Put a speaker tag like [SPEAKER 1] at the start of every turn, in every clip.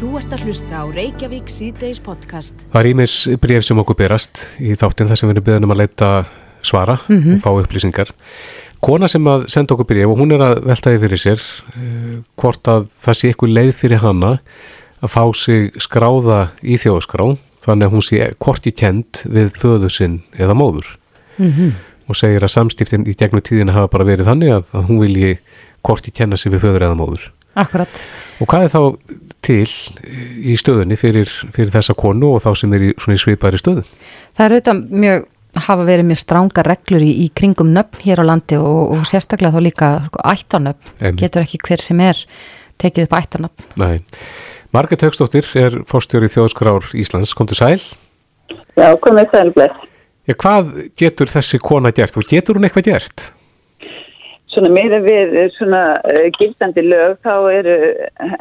[SPEAKER 1] Þú ert að hlusta á Reykjavík síðdeis podcast.
[SPEAKER 2] Það er ímis bref sem okkur berast í þáttinn þar sem við erum beðin um að leita svara
[SPEAKER 3] Mhm.
[SPEAKER 2] og fá upplýsingar. Kona sem að senda okkur bref og hún er að veltaði fyrir sér uh, hvort að það sé eitthvað leið fyrir hana að fá sig skráða í þjóðskrá þannig að hún sé hvort í kend við föðu sinn eða móður
[SPEAKER 3] Mhm.
[SPEAKER 2] og segir að samstiftin í gegnum tíðina hafa bara verið þannig að, að hún vilji hvort í kenna sig við föður eða móður.
[SPEAKER 3] Akkurat.
[SPEAKER 2] Og hvað er þá til í stöðunni fyrir, fyrir þessa konu og þá sem er í, svona í svipaðri stöðu?
[SPEAKER 3] Það er auðvitað mjög, hafa verið mjög stránga reglur í, í kringum nöfn hér á landi og, og sérstaklega þá líka sko, ættanöfn.
[SPEAKER 2] Einmitt.
[SPEAKER 3] Getur ekki hver sem er tekið upp ættanöfn.
[SPEAKER 2] Nei. Margrét Haugstóttir er fórstjóri þjóðskrár Íslands. Kom til sæl.
[SPEAKER 4] Já, komið sælbless.
[SPEAKER 2] Já, hvað getur þessi kona gert og getur hún eitthvað gert?
[SPEAKER 4] Svona meira við eh, svona uh, gildandi lög þá eru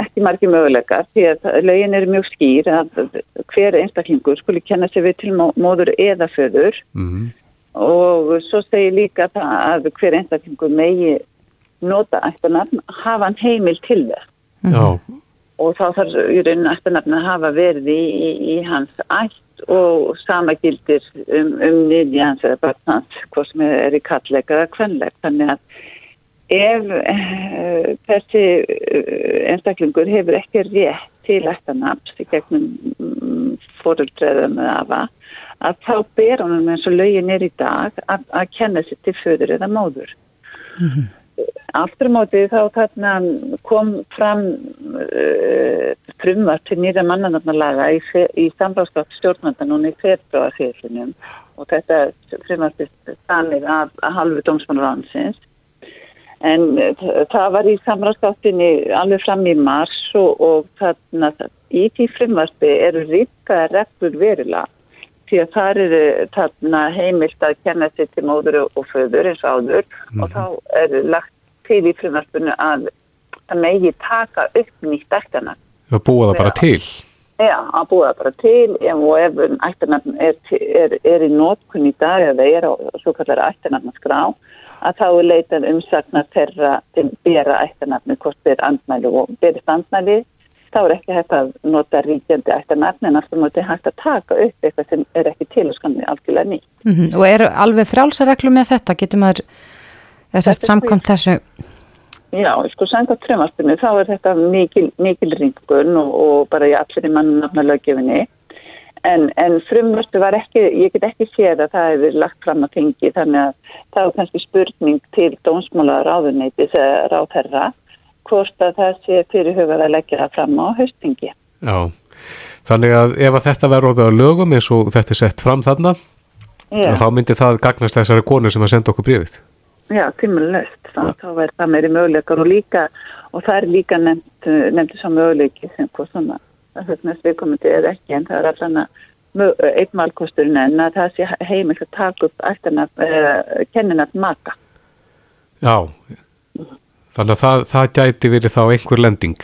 [SPEAKER 4] ekki margir möguleikar því að lögin eru mjög skýr að hver einstaklingur skuli kenna sig við til mó- móður eða föður.
[SPEAKER 2] Mm.
[SPEAKER 4] og svo segir líka það að hver einstaklingur megi nota ættanafn hafa hann heimil til þess.
[SPEAKER 2] Já,
[SPEAKER 4] og þá þarf í rauninu ættanafn að hafa verið í, í, hans ætt og sama gildir um, um niðja hans eða barn hans hvort sem er í kallega eða kvenleg þannig að ef uh, þessi uh, einstaklingur hefur ekki rétt til ættanafns í gegnum um, fóruldreðum eða afa að þá ber honum eins og lögin er í dag að, að kenna sér til föður eða móður. Aftur á móti þá þarna kom fram uh, frumvart til nýra mannanarnalaga í, í samráðskátt stjórnanda núna í februarfélunum og þetta frumvart er stanið af, halvu dómsmálaránsins en uh, það var í samráðskáttinni alveg fram í mars og, og þarna í því frumvarti eru ríkaða reglur verilega því að það eru þarna heimilt að kenna sér til móður og föður eins og áður. Og þá er lagt til í frumvarpinu að það megi taka upp nýtt ættana.
[SPEAKER 2] það búa það bara til.
[SPEAKER 4] Já, að búa það bara til. Ef- og ef ættanafn er, er, er í nótkun í dag eða er á svo kallar ættanafnaskrá að þá er leitað umsagnar þeirra til bera ættanafni hvort er andmæli og berist andmæli þá er ekki hægt að nota ríkjandi ættanafni en aftur móti hægt að taka upp eitthvað sem er ekki til og skamni algjörlega nýtt.
[SPEAKER 3] Mm Og eru alveg frjálsareglu með þetta? Getur maður, þess að
[SPEAKER 4] Þetta er
[SPEAKER 3] samkvæmt þessu,
[SPEAKER 4] Já, sko samkvæmt frumvarpinu þá er þetta mikil, mikil ringun og, og bara í allir í mannafna löggefinni en, en frumvarpi var ekki, ég get ekki séð að það hefur lagt fram að þingi þannig að það er kannski spurning til dónsmála ráðuneytis eða ráðherra hvort að það sé fyrirhugað að leggja það fram á haustingi.
[SPEAKER 2] Já. Þannig að ef að þetta verður orðið á lögum eins og þetta er sett fram þarna, þá myndi það gagnast þessari konu sem að senda okkur brefið.
[SPEAKER 4] já tímulegst, þá, þá er það meiri möguleikar og líka, og það er líka nefnt, nefnt svo möguleiki sem hvað svona, það er næst viðkomandi eða ekki en það er allan að einn valkosturinn en að það sé heimilt að taka upp að uh, kenninat maka.
[SPEAKER 2] Já. Þannig að það, það gæti verið þá einhver lending.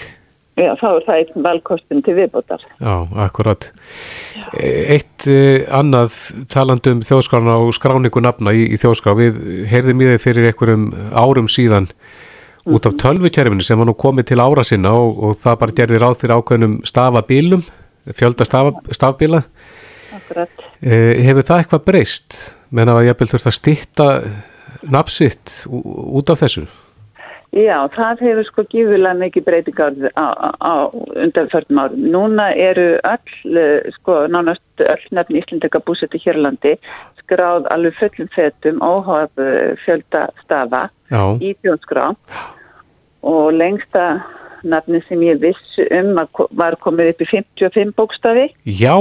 [SPEAKER 4] Já, þá er það einn valkosturinn til viðbótar.
[SPEAKER 2] Já, akkurat. Eitt uh, annað talandum þjóðskrána og skráningu nafna í, í þjóðskrá. Við heyrðum í þeir fyrir einhverjum árum síðan út af tölvukerfinu sem var nú komið til ára sinna og, og það bara gerði ráð fyrir ákveðnum stafabílum, fjölda stafbíla.
[SPEAKER 4] Akkurat.
[SPEAKER 2] Uh, hefur það eitthvað breyst? Menna að ég vil þurft að stitta nafsitt út af þessu?
[SPEAKER 4] Já, það hefur sko gífulega mikið breytingar á, á, undanförnum árum. Núna eru öll, eh, sko, nánast öll nefn Íslendika búsetti hérlandi skráð alveg fullum fetum óhaf fjölda stafa
[SPEAKER 2] Já,
[SPEAKER 4] í þjóðskrá og lengsta nafni sem ég viss um var komið upp í 55 bókstafi.
[SPEAKER 2] já.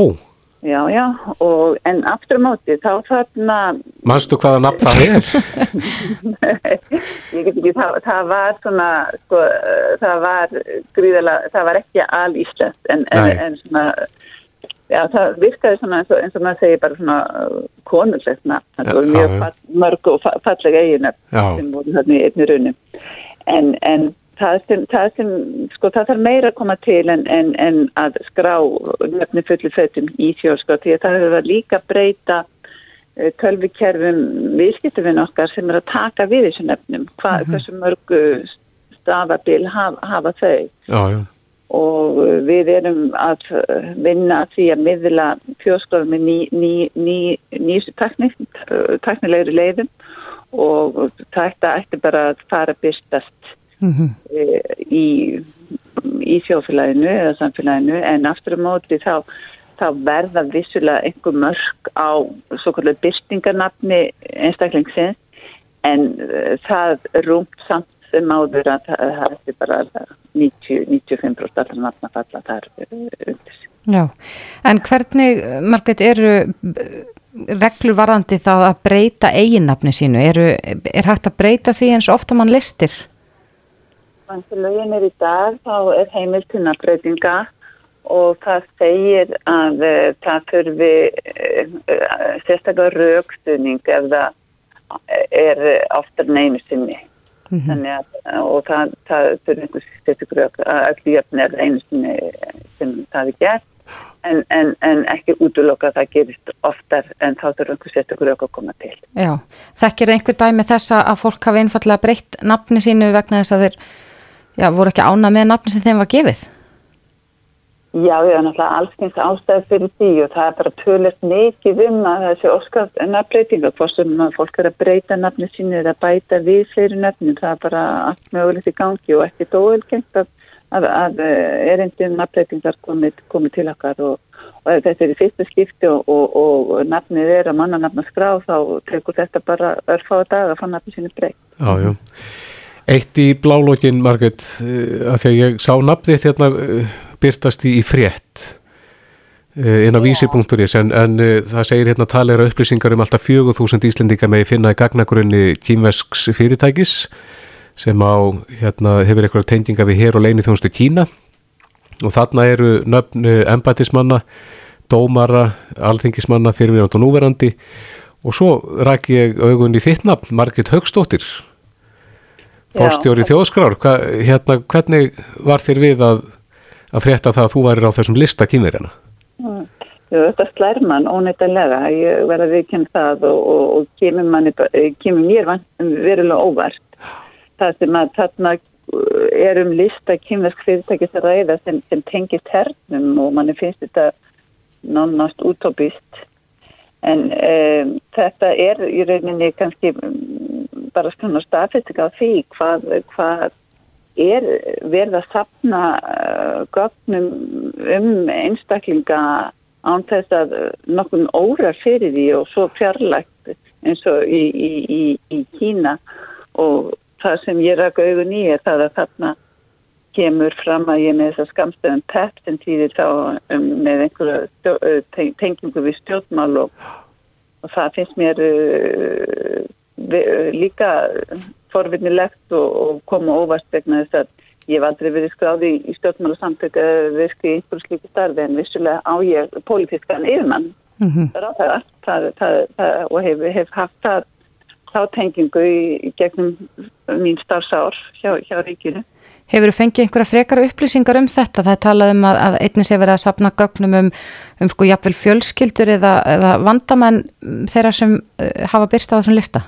[SPEAKER 4] Já, já, og en aftur á móti þá þarna
[SPEAKER 2] Manstu hvaða nafn það er?
[SPEAKER 4] ég get ekki, það, það var svona, sko, uh, það var gríðalega, það var ekki al íslenskt en, en, en svona, já, það virkaði svona eins og, eins og maður segir bara svona uh, konulegt nafn, það voru mjög mörg og fa- fallega eiginöfn sem voru þarna í einni runum. En, en það sem, það sem, sko, það þarf meira að koma til en, en, en að skrá nöfni fullu fötum í þjóðskrá því að það hefur líka breyta eh, tölvikerfum viðskiptufinn okkar sem er að taka við þessu nefnum. Hva, Hversu mörgu stafabil hafa, hafa þau?
[SPEAKER 2] Já, já.
[SPEAKER 4] og við erum að vinna því að miðla þjóðskráður með ný, ný, ný, nýstu taknilegri leiðum og þetta ætti bara að fara byrstast mm -hmm. í, í sjófélaginu eða samfélaginu en aftur á móti þá, þá verða vissulega einhver mörg á svo kallar byrstingarnafni einstaklingsins en það rúmt samt sem áður að það er bara 90-95% allra nafna falla þar undir sig.
[SPEAKER 3] Já, en hvernig, Margret, eru reglur varðandi það að breyta eiginnafni sínu? Eru, er hægt að breyta því eins ofta mann listir?
[SPEAKER 4] Þannig að lögin er í dag, þá er heimiltuna breytinga og það segir að uh, það þurfi uh, sérstaklega raukstuðning ef það er oftar neinu sinni. Mm -hmm. Þannig að, og það, það fyrir einhvers sérstaklega að allir jöfn er einu sem, sem það er gert en, en, en ekki útloka að það gerist oftar en þá þurfur einhvers sérstaklega að koma til.
[SPEAKER 3] Já, þekkir einhver dæmi þess að fólk hafi einfallega breytt nafni sínu vegna þess að þeir já, voru ekki ána með nafni sem þeim var gefið?
[SPEAKER 4] Já, er náttúrulega allskyns ástæði fyrir því og það er bara tölert mikið um að þessi óskast nafnbreytinga, hvort sem fólk er að breyta nafni sínu eða bæta við fleiri nafnum, það er bara allt mögulegt í gangi og ekkert óvelkengt að, að, að erindin nafnbreytingar komið, komið til okkar og, og þetta er í fyrsta skipti og, og, og nafnið er að manna nafna skrá þá tekur þetta bara örfáða dag að fá nafni sínu breytt.
[SPEAKER 2] Já, já. Eitt í blálógin, Marget, eh, að því að ég sá nafnið hérna eh, byrtast í frétt eh, inn á vísi.is en, en það segir hérna talera upplýsingar um alltaf 4000 íslendinga með finna í gagnagrunni kýmvesks fyrirtækis sem á hérna hefur eitthvað tendinga við hér og leini þjónustu Kína. Og þarna eru nöfn embætismanna, dómara, alþingismanna, fyrirverand og núverandi. Og svo ræk ég augun í þitt nafn, Margit Högstóttir fórstjóri þjóðskrár Hva, hérna, hvernig var þér við að, að frétta það að þú væri á þessum lista kýmverjana?
[SPEAKER 4] Mm. Jú, þetta slær mann óneittalega ég verði að viðkynna það og, og, og kemur, manni, kemur mér verulega óvart það sem að þarna uh, er um lista kýmversk fyrirtækis að ræða sem, sem tengist hernum og manni finnst þetta nánast útópist en um, þetta er í rauninni kannski bara svona staðfestik á því hvað, hvað er verið að sapna uh, gögnum um einstaklinga án þess að nokkur óra fyrir því og svo fjarlægt eins og í, í, í, í Kína. Og það sem ég rækka augun í er það að þarna kemur fram að ég með þess að skamstöðum PEP sem týðir þá um, með einhverju uh, tengingu við stjórnmál og, og það finnst mér uh, líka forvinnilegt og, og koma óvast vegna þess að ég hef aldrei verið skráði í stjórnmála samtök að virka í einhverju slíku starfi en vissulega á ég pólitískan yfirmann mm -hmm. það, það, það, og hef, hef haft það þá tengingu í, í gegnum mín starfsár hjá, hjá ríkinu.
[SPEAKER 3] Hefur þú fengið einhverja frekara upplýsingar um þetta? Það er talað um að, að einnig sé verið að sapna gögnum um, um sko jafnvel fjölskyldur eða, eða vandamenn þeirra sem uh, hafa byrst á þessum lista?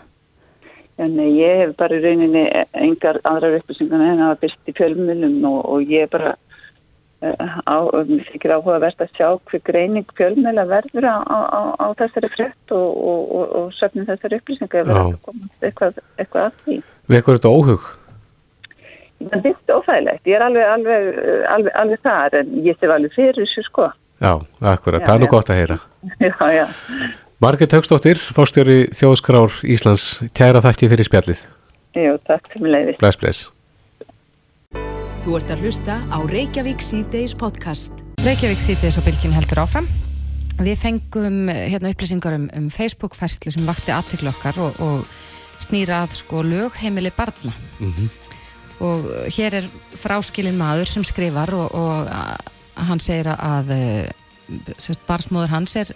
[SPEAKER 4] En ég hef bara í rauninni engar aðrar upplýsingar en það var byrst í fjölmjölum og, og ég er bara uh, á, þykir áhuga verðt að sjá hver greining fjölmjöla verður á, á, á þessari frett og, og, og söfnum þessari upplýsingar eða verður að eitthvað, eitthvað að því.
[SPEAKER 2] Vekur þetta óhug?
[SPEAKER 4] Það byrst ofæðilegt. Ég er alveg, alveg, alveg, alveg þar en ég sé alveg fyrir þessu sko.
[SPEAKER 2] Já, akkurat. Það er nú gott að heyra.
[SPEAKER 4] Já, já.
[SPEAKER 2] Margit Högstóttir, fórstjóri Þjóðskrár Íslands, kæra þætti fyrir spjallið.
[SPEAKER 4] Jú, takk fyrir leiði.
[SPEAKER 2] Bless, bless.
[SPEAKER 1] Þú ert að hlusta á Reykjavík C-Days podcast.
[SPEAKER 3] Reykjavík C-Days og bylgin heldur áfram. Við fengum hérna upplýsingar um, um Facebook-færslu sem vakti aðteglu okkar og, og snýra að sko lögheimili barna. Mm -hmm. Og hér er fráskilin maður sem skrifar og, og hann segir að barsmóður hans er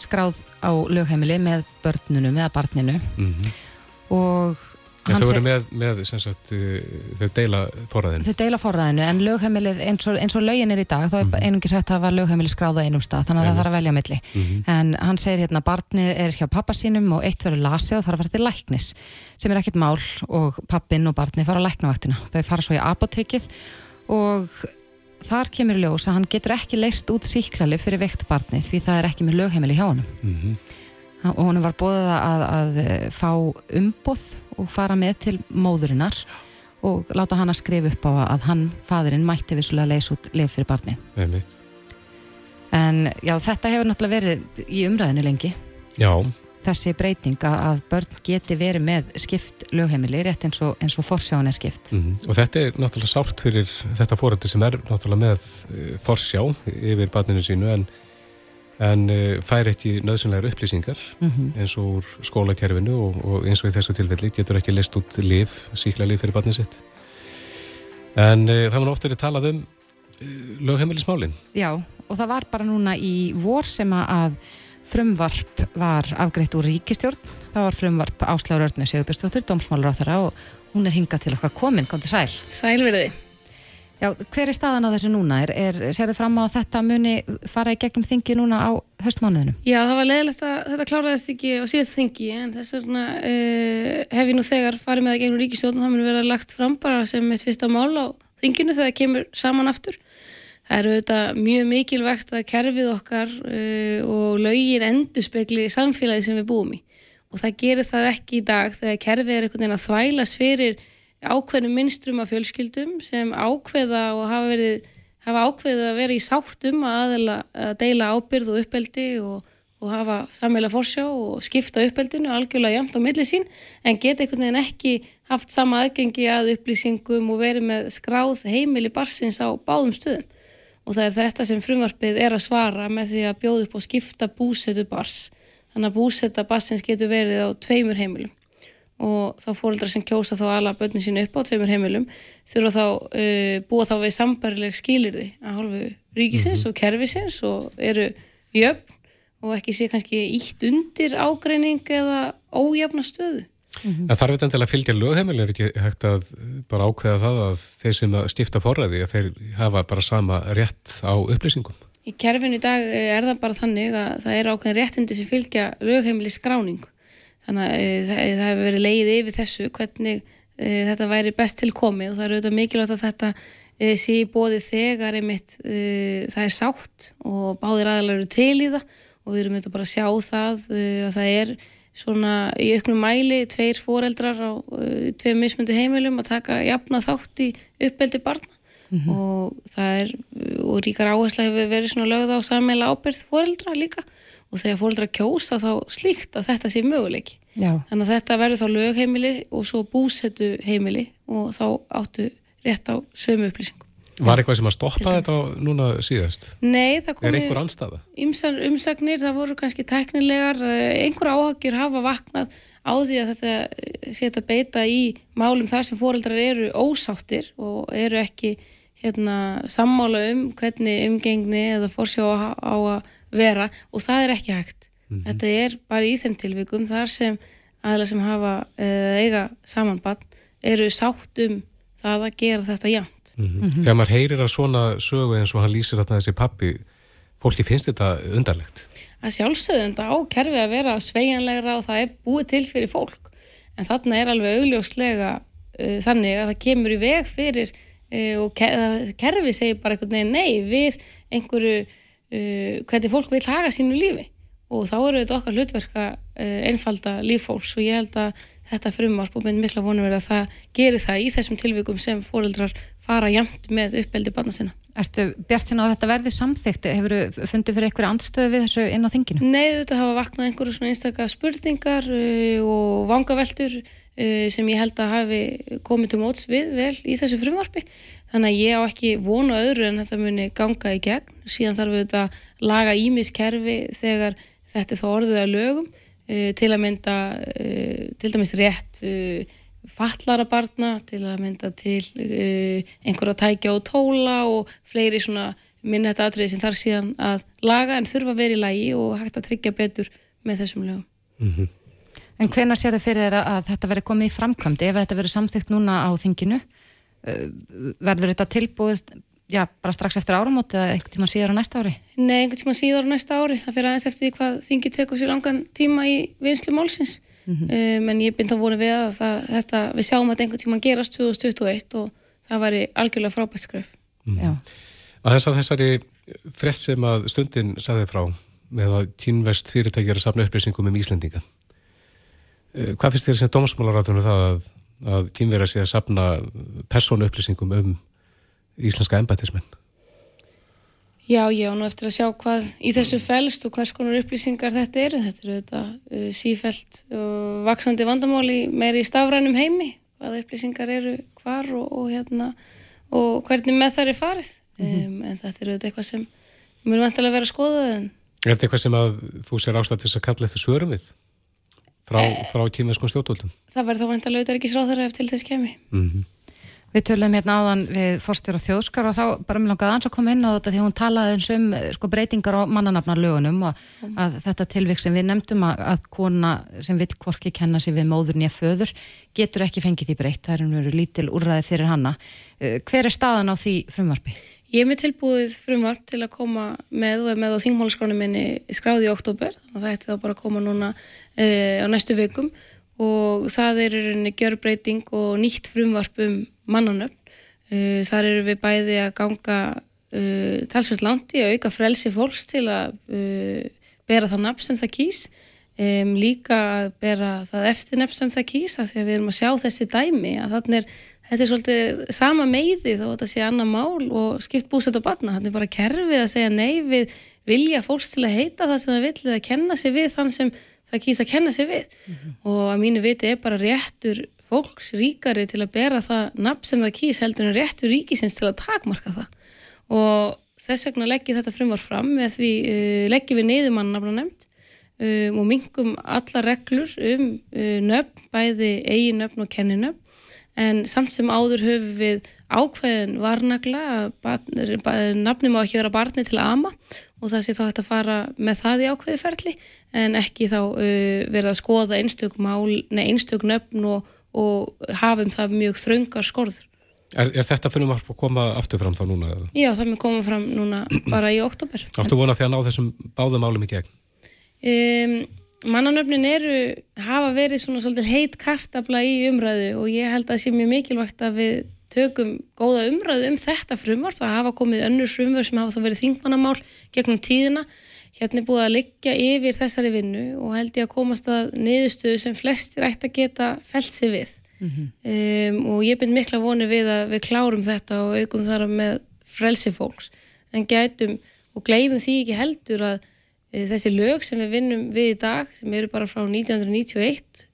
[SPEAKER 3] skráð á lögheimili með börnunum eða barninu mm -hmm. og
[SPEAKER 2] þau eru með, með sagt, uh, þau deila forræðinu?
[SPEAKER 3] Þau deila forræðinu en lögheimilið eins og, eins og lögin er í dag þá er mm -hmm. einungi sagt að lögheimilið skráða einum stað þannig að Einmitt. það þarf að velja milli mm -hmm. en hann segir hérna barnið er hjá pappa sínum og eitt verður lasi og þarf að fara til læknis sem er ekkit mál og pappin og barnið fara á læknavaktina þau fara svo í apotekið og þar kemur ljós að hann getur ekki leist út síklali fyrir veikt barni því það er ekki með lögheimili hjá honum
[SPEAKER 2] Mhm.
[SPEAKER 3] og honum var bóðið að, að eh, fá umboð og fara með til móðurinnar og láta hann að skrifa upp á að hann, faðurinn, mætti vissulega leys út lif fyrir barni
[SPEAKER 2] Einmitt.
[SPEAKER 3] en já, þetta hefur náttúrulega verið í umræðinu lengi
[SPEAKER 2] Já,
[SPEAKER 3] þessi breyting að, börn geti verið með skipt lögheimili rétt eins og, og forsjáin er skipt
[SPEAKER 2] mhm. og þetta er náttúrulega sárt fyrir þetta fóröldur sem er náttúrulega með uh, forsjá yfir barninu sínu en, en uh, fær ekki nöðsynlegar upplýsingar
[SPEAKER 3] mm
[SPEAKER 2] eins og úr skólakerfinu og, og eins og í þessu tilfelli getur ekki list út lif, síkla lif fyrir barnið sitt. En uh, það var oft verið talað um uh, lögheimilismálin.
[SPEAKER 3] Já, og það var bara núna í vor sem að frumvarp var afgreitt úr ríkistjórn það var frumvarp Áslaur Örnir Sigurbjörnsdóttir dómsmálur á þeirra og hún er hingað til okkar komin, kom til sæl
[SPEAKER 5] Sælverði.
[SPEAKER 3] Já, hver er staðan á þessu núna? Er, er, Serðu fram á þetta muni fara í gegnum þingi núna á höstmánuðinu?
[SPEAKER 5] Já, það var leðilegt að þetta kláraðist ekki á síðast þingi en þess vegna uh, hef ég nú þegar farið með það gegnum ríkistjórn og það mun vera lagt fram bara sem mitt fyrsta mál á þinginu þegar það kemur saman aftur. Það eru auðvitað mjög mikilvægt að kerfið okkar uh, og lögin endur spekli samfélagi sem við búum í og það gerir það ekki í dag þegar kerfið er einhvern veginn að þvælas fyrir ákveðnum minnstrum af fjölskyldum sem ákveða og hafa verið hafa ákveðið að vera í sáttum að, að deila ábyrð og uppeldi og, og hafa sammeila forsjá og skipta uppeldinu algjörlega jæmt á milli sín en geta einhvern veginn ekki haft sama aðgengi að upplýsingum og verið með skráð heimili barsins á báðum stöðum. Og það er þetta sem frumvarpið er að svara með því að bjóða upp og skipta búsetu bars þannig að búseta barsins getur verið á tveimur heimilum og þá fóreldrar sem kjósa þá ala börnin sínu upp á tveimur heimilum þurfa þá uh, búa þá við sambarileg skilirði að hálfu ríkisins og kerfisins og eru jöfn og ekki sé kannski ítt undir ágreining eða ójafna stöðu.
[SPEAKER 2] En þarf þetta endilega að fylgja lögheimilin er ekki hægt að bara ákveða það að þeir sem að stifta forræði að þeir hafa bara sama rétt á upplýsingum.
[SPEAKER 5] Í kerfinu í dag eh, er það bara þannig að það er ákveðin réttindi sem fylgja lögheimili skráningu. Þannig að e, það, það hefur verið leið yfir þessu hvernig e, þetta væri best til komið og það er auðvitað mikilvægt að þetta sé í bóði þegar einmitt það er sátt og báðir aðalega eru til í það og við erum auðvitað bara að sjá það að það er svona í auknum mæli tveir foreldrar á tveim mismundi heimilum að taka jafna þátt í uppeldi barna. Og það er og ríkar áhersla hefur verið svona lögð á sammeila ábyrð foreldra líka. Og þegar foreldra kjósa þá slíkt að þetta sé möguleiki
[SPEAKER 3] Já.
[SPEAKER 5] þannig að þetta verður þá lögheimili og svo búsetu heimili og þá áttu rétt á sömu upplýsingum
[SPEAKER 2] Var eitthvað sem að stoppa þetta núna síðast?
[SPEAKER 5] Nei, það
[SPEAKER 2] Er
[SPEAKER 5] komi
[SPEAKER 2] einhver anstæða?
[SPEAKER 5] ymsar umsagnir, það voru kannski teknilegar, eh, einhver áhaggjur hafa vaknað á því að þetta eh, sé þetta beita í málum þar sem foreldrar eru ósáttir og eru ekki hérna, sammála um hvernig umgengni eða forsjá á, á að vera og það er ekki hægt. Þetta er bara í þeim tilvikum þar sem aðla sem hafa eða eiga samanbann eru sátt um það að gera þetta jæmt.
[SPEAKER 2] Mhm. Þegar maður heyrir að svona sögu eins og hann lýsir þarna þessi pappi, fólki finnst þetta undarlegt.
[SPEAKER 5] að sjálfsögðum þetta á kerfi að vera sveigjanlegra og það er búið til fyrir fólk en þarna er alveg augljóslega uh, þannig að það kemur í veg fyrir uh, og kerfi segir bara einhvern veginn nei við einhverju uh, hvernig fólk vil haga sínu lífi og þá eru þetta okkar hlutverk að uh, einfalda líf fólks og ég held að þetta frumvarp og mynd mikla vonum verið að það gerir það í þessum tilvikum sem fóreldrar fara jæmt með uppeldi barna sinna.
[SPEAKER 3] Ertu bjart sinna að þetta verði samþygt? Hefur fundið fyrir einhverju andstöðu við þessu inn á þinginu?
[SPEAKER 5] Nei, þetta hafa vaknað einhverju svona einstaka spurningar uh, og vangaveltur uh, sem ég held að hafi komið til móts við vel í þessu frumvarpi. Þannig að ég á ekki vonu öðru en þetta muni ganga í gegn. Síðan þarf við þetta laga ímiskerfi þegar þetta er þá orðið að lögum uh, til að mynda uh, til dæmis rétt uh, fallara barna, til að mynda til uh, einhverja tækja og tóla og fleiri svona minni þetta atriði sem þarf síðan að laga en þurfa að vera í lagi og hægt að tryggja betur með þessum lögum.
[SPEAKER 3] En hvenær sér þið fyrir þér að, að þetta verði komið í framkvæmdi? Ef þetta verður samþygt núna á þinginu, uh, verður þetta tilbúið já, bara strax eftir áramóti eða einhvern tíma síðar á næsta ári?
[SPEAKER 5] Nei, einhvern tíma síðar á næsta ári, það fyrir aðeins eftir því hvað þingi tekur sér langan tíma í vinslu málsins. um, en ég bind að vona við að það, þetta, við sjáum að einhvern tíma gerast 2021 og það væri algjörlega frábært skref.
[SPEAKER 3] Já.
[SPEAKER 2] Að þess að þessari frett sem að stundin saði frá með að kynvest fyrirtækjar að safna upplýsingum um Íslendinga. Eh, hvað finnst þér sem dómsmálarátunum það að, að kynverða sé að safna persónu upplýsingum um íslenska embætismenn?
[SPEAKER 5] Já, já, nú eftir að sjá hvað í þessu fælst og hvers konar upplýsingar þetta eru. Þetta eru þetta uh, sífælt og vaksandi vandamáli meiri í stafrænum heimi, hvað upplýsingar eru hvar og, og, hérna, og hvernig með það er farið. Mm -hmm. um, en þetta eru þetta eitthvað sem mér vantilega verið að skoða. En...
[SPEAKER 2] Er þetta eitthvað sem að þú sér ástættis að kalla þetta svörum við frá, eh, frá tímaðskum stjórnvöldum?
[SPEAKER 5] Það verður þá vantilega auðvitað ekki sráðara ef til þess kemi.
[SPEAKER 2] Mm -hmm.
[SPEAKER 3] Við töluðum hérna áðan við fórstjóra þjóðskar og þá bara mér langaði að ans að koma inn á þetta því hún talaði eins um sko, breytingar á mannanafnarlögunum og mm. að þetta tilvík sem við nefndum að, að kona sem vill kvorki kenna sér við móður nýja föður getur ekki fengið því breytt, það er einhverju lítil úrræði fyrir hanna. Uh, hver er staðan á því frumvarpi?
[SPEAKER 5] Ég er með tilbúið frumvarp til að koma með og er með á þingmálaskránu minni skráði í oktober og það ætti þá bara að koma núna uh, á næstu vikum og það er rauninni gjörbreyting og nýtt frumvarp um mannanöfn. Uh, þar eru við bæði að ganga uh, talsveit langt í að auka frelsi fólks til að uh, bera það nafn sem það kýs. Um, líka að bera það eftir nefn sem það kýs að því að við erum að sjá þessi dæmi að þannig er þetta er svolítið sama meiði þó að þetta sé annar mál og skipt búsett á batna. Þannig bara kerfið að segja nei við vilja fólks til að heita það sem það vil eða kenna sig við þann sem það kýs að kenna sig við. Mm -hmm. og að mínu viti er bara réttur fólks ríkari til að bera það nafn sem það kýs heldur en réttur ríkisins til að takmarka það. Og þess vegna leggjum þetta frumvar fram með því uh, leggjum við niður mann nafna nefnd um, og mingum alla reglur um uh, nöfn, bæði eigi nöfn og kenni nöfn en samt sem áður höfum við ákveðin varnagla nafnum á ekki vera barni til ama og það sé þá hægt að fara með það í ákveði ferli en ekki þá uh, verið að skoða einstök mál, nei einstök nöfn og og hafum það mjög þraungar skorður.
[SPEAKER 2] Er, er þetta fyrir maður að koma aftur fram þá núna? Eða?
[SPEAKER 5] Já, það mun koma fram núna bara í oktober.
[SPEAKER 2] Áttu vona því að ná þessum báðum álum í gegn?
[SPEAKER 5] Um, mannanöfnin eru, hafa verið svona svolítið heit kartabla í umræðu og ég held að það sé mjög mikilvægt að við tökum góða umræðu um þetta frumvar. Það hafa komið önnur frumvar sem hafa þá verið þingmannamál gegnum tíðina hérna er búið að liggja yfir þessari vinnu og held ég að komast að niðurstöðu sem flestir ætti að geta felt sig við mm -hmm. um, og ég bind mikla voni við að við klárum þetta og aukum þar með frelsi fólks en gætum og gleymum því ekki heldur að uh, þessi lög sem við vinnum við í dag sem eru bara frá 1991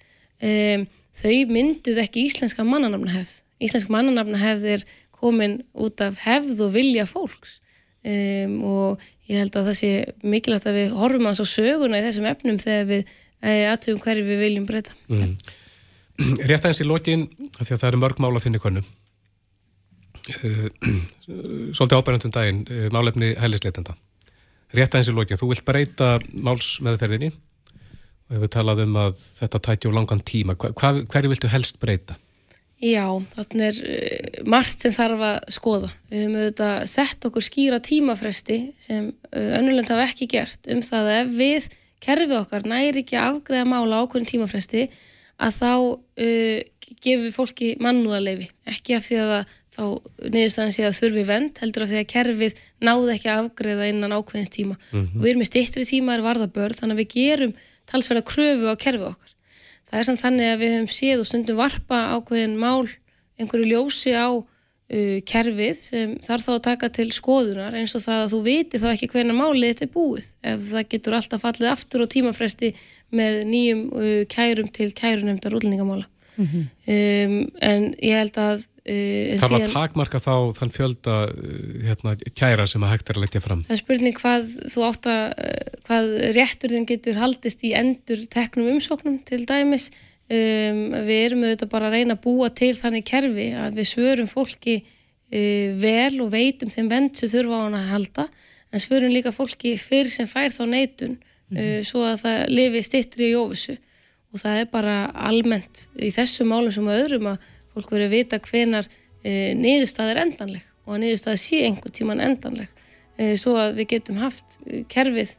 [SPEAKER 5] um, þau mynduð ekki íslenska mannanamnahefð íslenska mannanamnahefð er komin út af hefð og vilja fólks. Um, og ég held að það sé mikilvægt að við horfum að svo söguna í þessum efnum þegar við eh, aðtöfum hverju við viljum breyta. Mm.
[SPEAKER 2] Rétt aðeins í lokin því að það eru mörg mál á þinni konu uh, Svolítið ábærandum daginn uh, málefni hælisleitenda. Rétt aðeins í lokin, þú vilt breyta málsmeðferðinni og hefur talað um að þetta tæti á langan tíma. Hva, hverju viltu helst breyta?
[SPEAKER 5] Já, þannig er uh, margt sem þarf að skoða. Við höfum auðvitað sett okkur skýra tímafresti sem uh, önnulend hafa ekki gert um það að ef við kerfið okkar næri ekki að afgreða mála ákveðin tímafresti að þá uh, gefum við fólki mannúðarleifi. Ekki af því að það, þá niðurstaðan sé að þurfi vend, heldur af því að kerfið náði ekki að afgreða innan ákveðins tíma. Mm -hmm. Við erum með stittri tíma er varðabörð þannig að við gerum talsverða kröfu á kerfið okkar það er samt þannig að við höfum séð og stundum varpa ákveðin mál einhverju ljósi á uh, kerfið sem þarf þá að taka til skoðunar eins og það að þú viti þá ekki hvernig málið þetta er búið ef það getur alltaf fallið aftur og tímafresti með nýjum uh, kærum til kærunemdar útlendingamála mm -hmm. um, en ég held að
[SPEAKER 2] Uh, það var síðan, takmarka þá þann fjölda uh, hérna, kæra sem að hægt er að leggja fram?
[SPEAKER 5] Það er spurning hvað þú átt að uh, hvað réttur þinn getur haldist í endur teknum umsóknum til dæmis. Um, við erum auðvitað bara að reyna að búa til þannig kerfi að við svörum fólki uh, vel og veitum þeim vend sem þurfa á hann að halda en svörum líka fólki fyrir sem fær þá neitun mm -hmm. svo að það lifi stittri í óvissu. Og það er bara almennt í þessu málum sem öðrum að fólk verið að vita hvenar e, niðurstað er endanleg og að niðurstað sé einhver tíman endanleg e, svo að við getum haft e, kerfið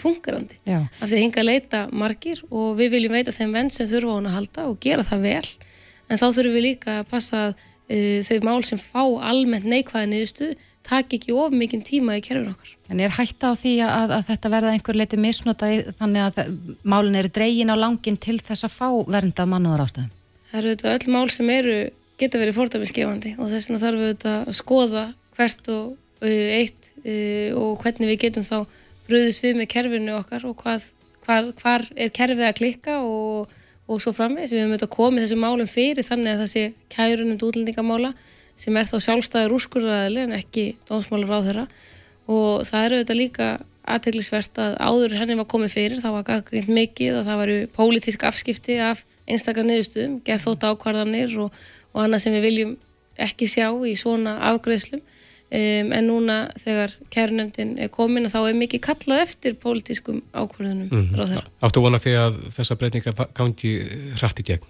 [SPEAKER 5] fungerandi Já. af því að hinga að leita margir og við viljum veita þeim venn sem þurfa hún að halda og gera það vel en þá þurfum við líka að passa að þau mál sem fá almennt neikvæði niðurstuð taki ekki of mikinn tíma í kerfin okkar.
[SPEAKER 3] En er hætta á því að, að þetta verða einhver leiti misnota í- þannig að málin eru dregin á langin til þess að fá vernda mannúðar ástæðum?
[SPEAKER 5] Það eru auðvitað öll mál sem eru, geta verið fordæmisgefandi og þess vegna þarf auðvitað að skoða hvert og uh, eitt uh, og hvernig við getum þá bröðist við með kerfinu okkar og hvað, hvar, hvar er kerfið að klikka og, og svo framvegis. Við höfum auðvitað komið þessum málum fyrir þannig að þessi kærunum útlendingamála sem er þá sjálfstæður úrskurðaðili en ekki dómsmálar á þeirra og það eru auðvitað líka aðteglisvert að áður henni var komið fyrir þá var gaggrínt mikið og það varu pólitísk afskipti af einstakar niðurstöðum, geðþótt ákvarðanir og, og annað sem við viljum ekki sjá í svona afgreðslum um, en núna þegar kærnefndin er komin að þá er mikið kallað eftir pólitískum ákvarðanum mm. ráðherra.
[SPEAKER 2] Áttu vona því að þessa breytinga gangi hrætt í gegn?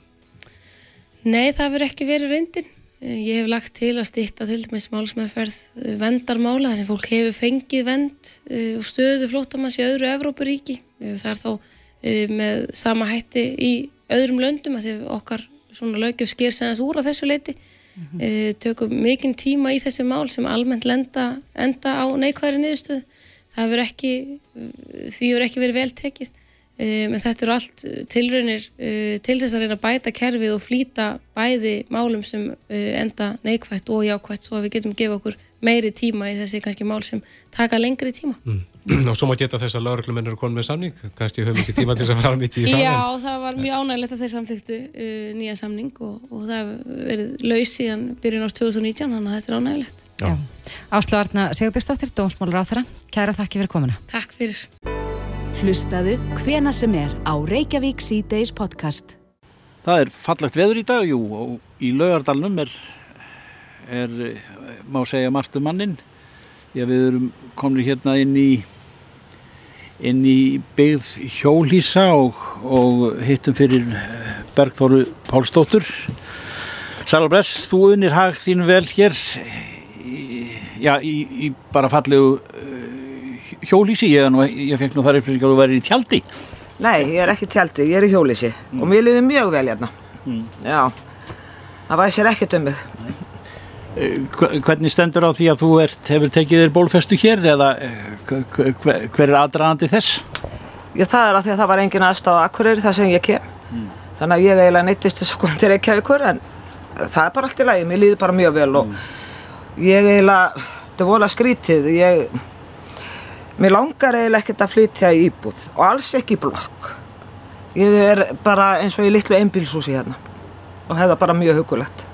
[SPEAKER 5] Nei, það verður ekki verið reyndin. Eh, Ég hef lagt til að stýtta til dæmis málsmeðferð eh, vendarmála þar sem fólk hefur fengið vend eh, og stöðu flóttamanns í öðru Evrópuríki. Það er þá með sama hætti í öðrum löndum að því okkar svona lögjöf sker þess úr á þessu leiti. Mm tökum mikinn tíma í þessi mál sem almennt lenda, enda á neikvæðri niðurstöðu. Það hefur ekki, því hefur ekki verið vel tekið. Um, en þetta eru allt uh, tilraunir uh, til þess að reyna að bæta kerfið og flýta bæði málum sem uh, enda neikvætt og jákvætt svo að við getum gefa okkur meiri tíma í þessi kannski mál sem taka lengri tíma.
[SPEAKER 2] Mm. Og svo má geta þess að lauruglumennir eru konið með samning, kannski höfum ekki tíma til þess að fara mitt í það.
[SPEAKER 5] Já,
[SPEAKER 2] en-
[SPEAKER 5] það var mjög ánægilegt að þeir samþyktu uh, nýja samning og, og það hefur verið laus síðan byrjun ást 2019, þannig að þetta er ánægilegt.
[SPEAKER 2] Já.
[SPEAKER 3] Áslu Arna Sigurbjörnsdóttir, dómsmálur á þeirra. Kæra þakki fyrir komuna.
[SPEAKER 5] Takk fyrir.
[SPEAKER 1] Hlustaðu hvena sem er á Reykjavík C-Days podcast.
[SPEAKER 6] Það er fallegt veður í dag, jú, og í laugardalnum er, er, má segja, margt um mannin. Já, við erum komin hérna inn í, inn í byggð hjólísa og, og hittum fyrir Bergþóru Pálsdóttur. Sælabress, þú unir hag þín vel hér, já, í, í bara fallegu hjólísi. Ég, nú, ég fekk nú þar upplýsing að þú væri í tjaldi.
[SPEAKER 7] Nei, ég er ekki í tjaldi, ég er í hjólísi og mér liði mjög vel hérna. Já, það væsir ekkert um mig.
[SPEAKER 6] Eh, hve- Hvernig stendur á því að þú ert, hefur tekið þér bólfestu hér eða eh, hve- hve- hve- hver er aðdraðandi þess?
[SPEAKER 7] Ég, það er að því að það var engin aðstáð á Akureyri þar sem ég kem. Þannig að ég eiginlega neittist þess að koma til Reykjavíkur en það er bara allt í lagi, mér líði bara mjög vel og ég eiginlega, þetta er vola skrítið, ég, mér langar eiginlega ekkert að flytja í íbúð og alls ekki í blokk. Ég er bara eins og í litlu einbílshúsi hérna og hefða bara mjög hugulegt.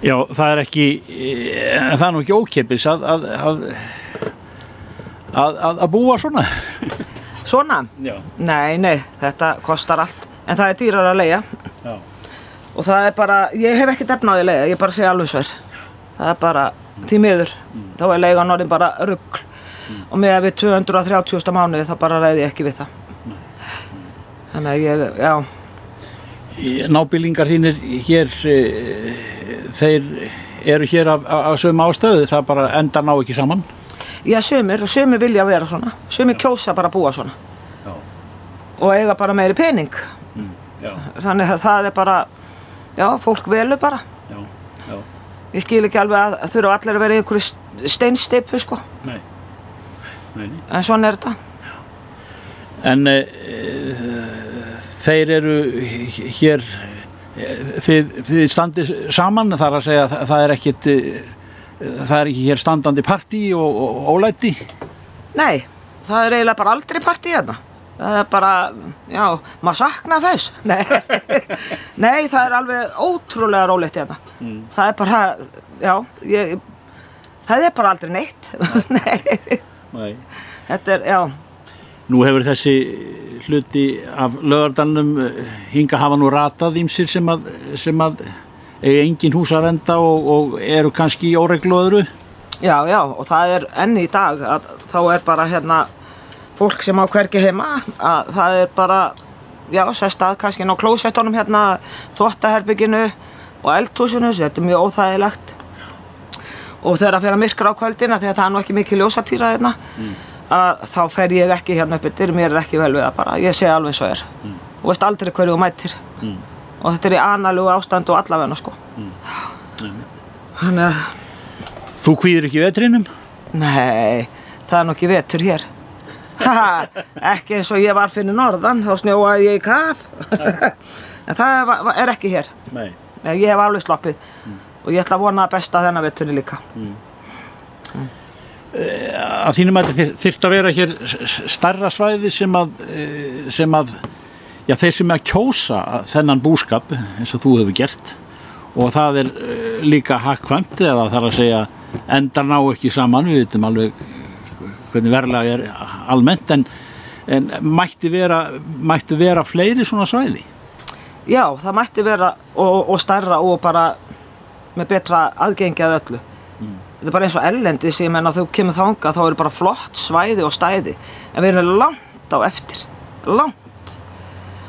[SPEAKER 6] Já, það er ekki, eh, það er nú ekki ókipis að, að, að, að, búa svona.
[SPEAKER 7] Svona?
[SPEAKER 6] Já.
[SPEAKER 7] Nei, nei, þetta kostar allt en það er dýrar að leia
[SPEAKER 6] Já.
[SPEAKER 7] og það er bara, ég hef ekki defnaði að leia, ég bara segja alveg sver það er bara, því miður þá er leigan orðin bara rugg og með að við 230. mánuði þá bara ræði ég ekki við það. Þannig að ég, já.
[SPEAKER 6] Nábýlingar þínir hér, eh, þeir eru hér af, af, af sögum ástöðu, það bara endar ná ekki saman.
[SPEAKER 7] já, sumir, sumir vilja vera svona. Sumir kjósa bara að búa svona.
[SPEAKER 6] Já.
[SPEAKER 7] og eiga bara meiri pening.
[SPEAKER 6] Já,
[SPEAKER 7] þannig að það er bara já, fólk velur bara.
[SPEAKER 6] Já, já,
[SPEAKER 7] ég skil ekki alveg að, að þurfa allir að vera í einhverju steinstipu sko.
[SPEAKER 6] Nei, nei, nei.
[SPEAKER 7] en svona er þetta
[SPEAKER 6] En e, þeir eru hér, þið, þið standið saman, það er að segja að það er ekkit, e, það er ekki hér standandi partí og, og ólæti.
[SPEAKER 7] Nei, það er eiginlega bara aldrei partí hérna. Það er bara, já, maður sakna þess. Nei, Nei það er alveg ótrúlega rólegt hérna. Það er bara, já, ég, það er bara aldrei neitt. Nei,
[SPEAKER 6] Nei.
[SPEAKER 7] þetta er, já,
[SPEAKER 6] Nú hefur þessi hluti af lögardalnum hinga hafa nú ratað ímsir sem að, sem að eiga engin hús að venda og, og eru kannski í óreglu öðru.
[SPEAKER 7] já, já, og það er enn í dag að þá er bara hérna fólk sem á hvergi heima, að það er bara, já, sest að kannski ná klósettunum hérna, þvottaherbygginu og eldhúsinu, þetta er mjög óþægilegt. Og þegar það fer að myrkra á kvöldina þegar það er nú ekki mikið ljósatýra hérna að þá fer ég ekki hérna upp yfir mér er ekki vel við það bara, ég sé alveg svo er. Og veist aldrei hverju þú mætir. Og þetta er í analugu ástand og allavegna sko. Þannig að
[SPEAKER 6] Þú kvíðir ekki vetrinum?
[SPEAKER 7] Nei, það er nokkið vetur hér. Ekki eins og ég var fyrir norðan, þá snjóaði ég í kaf. en það er ekki hér.
[SPEAKER 6] Nei.
[SPEAKER 7] Nei, ég hef alveg sloppið og ég ætla að vona að besta þennan veturni líka.
[SPEAKER 6] Að þínum að þið þyrft að vera hér s- s- stærra svæði sem að, eh, sem að já, þeir sem er að kjósa þennan búskap eins og þú hefur gert. Og það er eh, líka hakkvæmt eða þarf að segja endar ná ekki saman, við veitum alveg hvernig verðlega er almennt en, en mætti vera mætti vera fleiri svona svæði?
[SPEAKER 7] Já, það mætti vera og, og stærra og bara með betra aðgengi að öllu. Þetta er bara eins og erlendi sem en að þú kemur þanga þá eru bara flott svæði og stæði en við erum langt á eftir. Langt.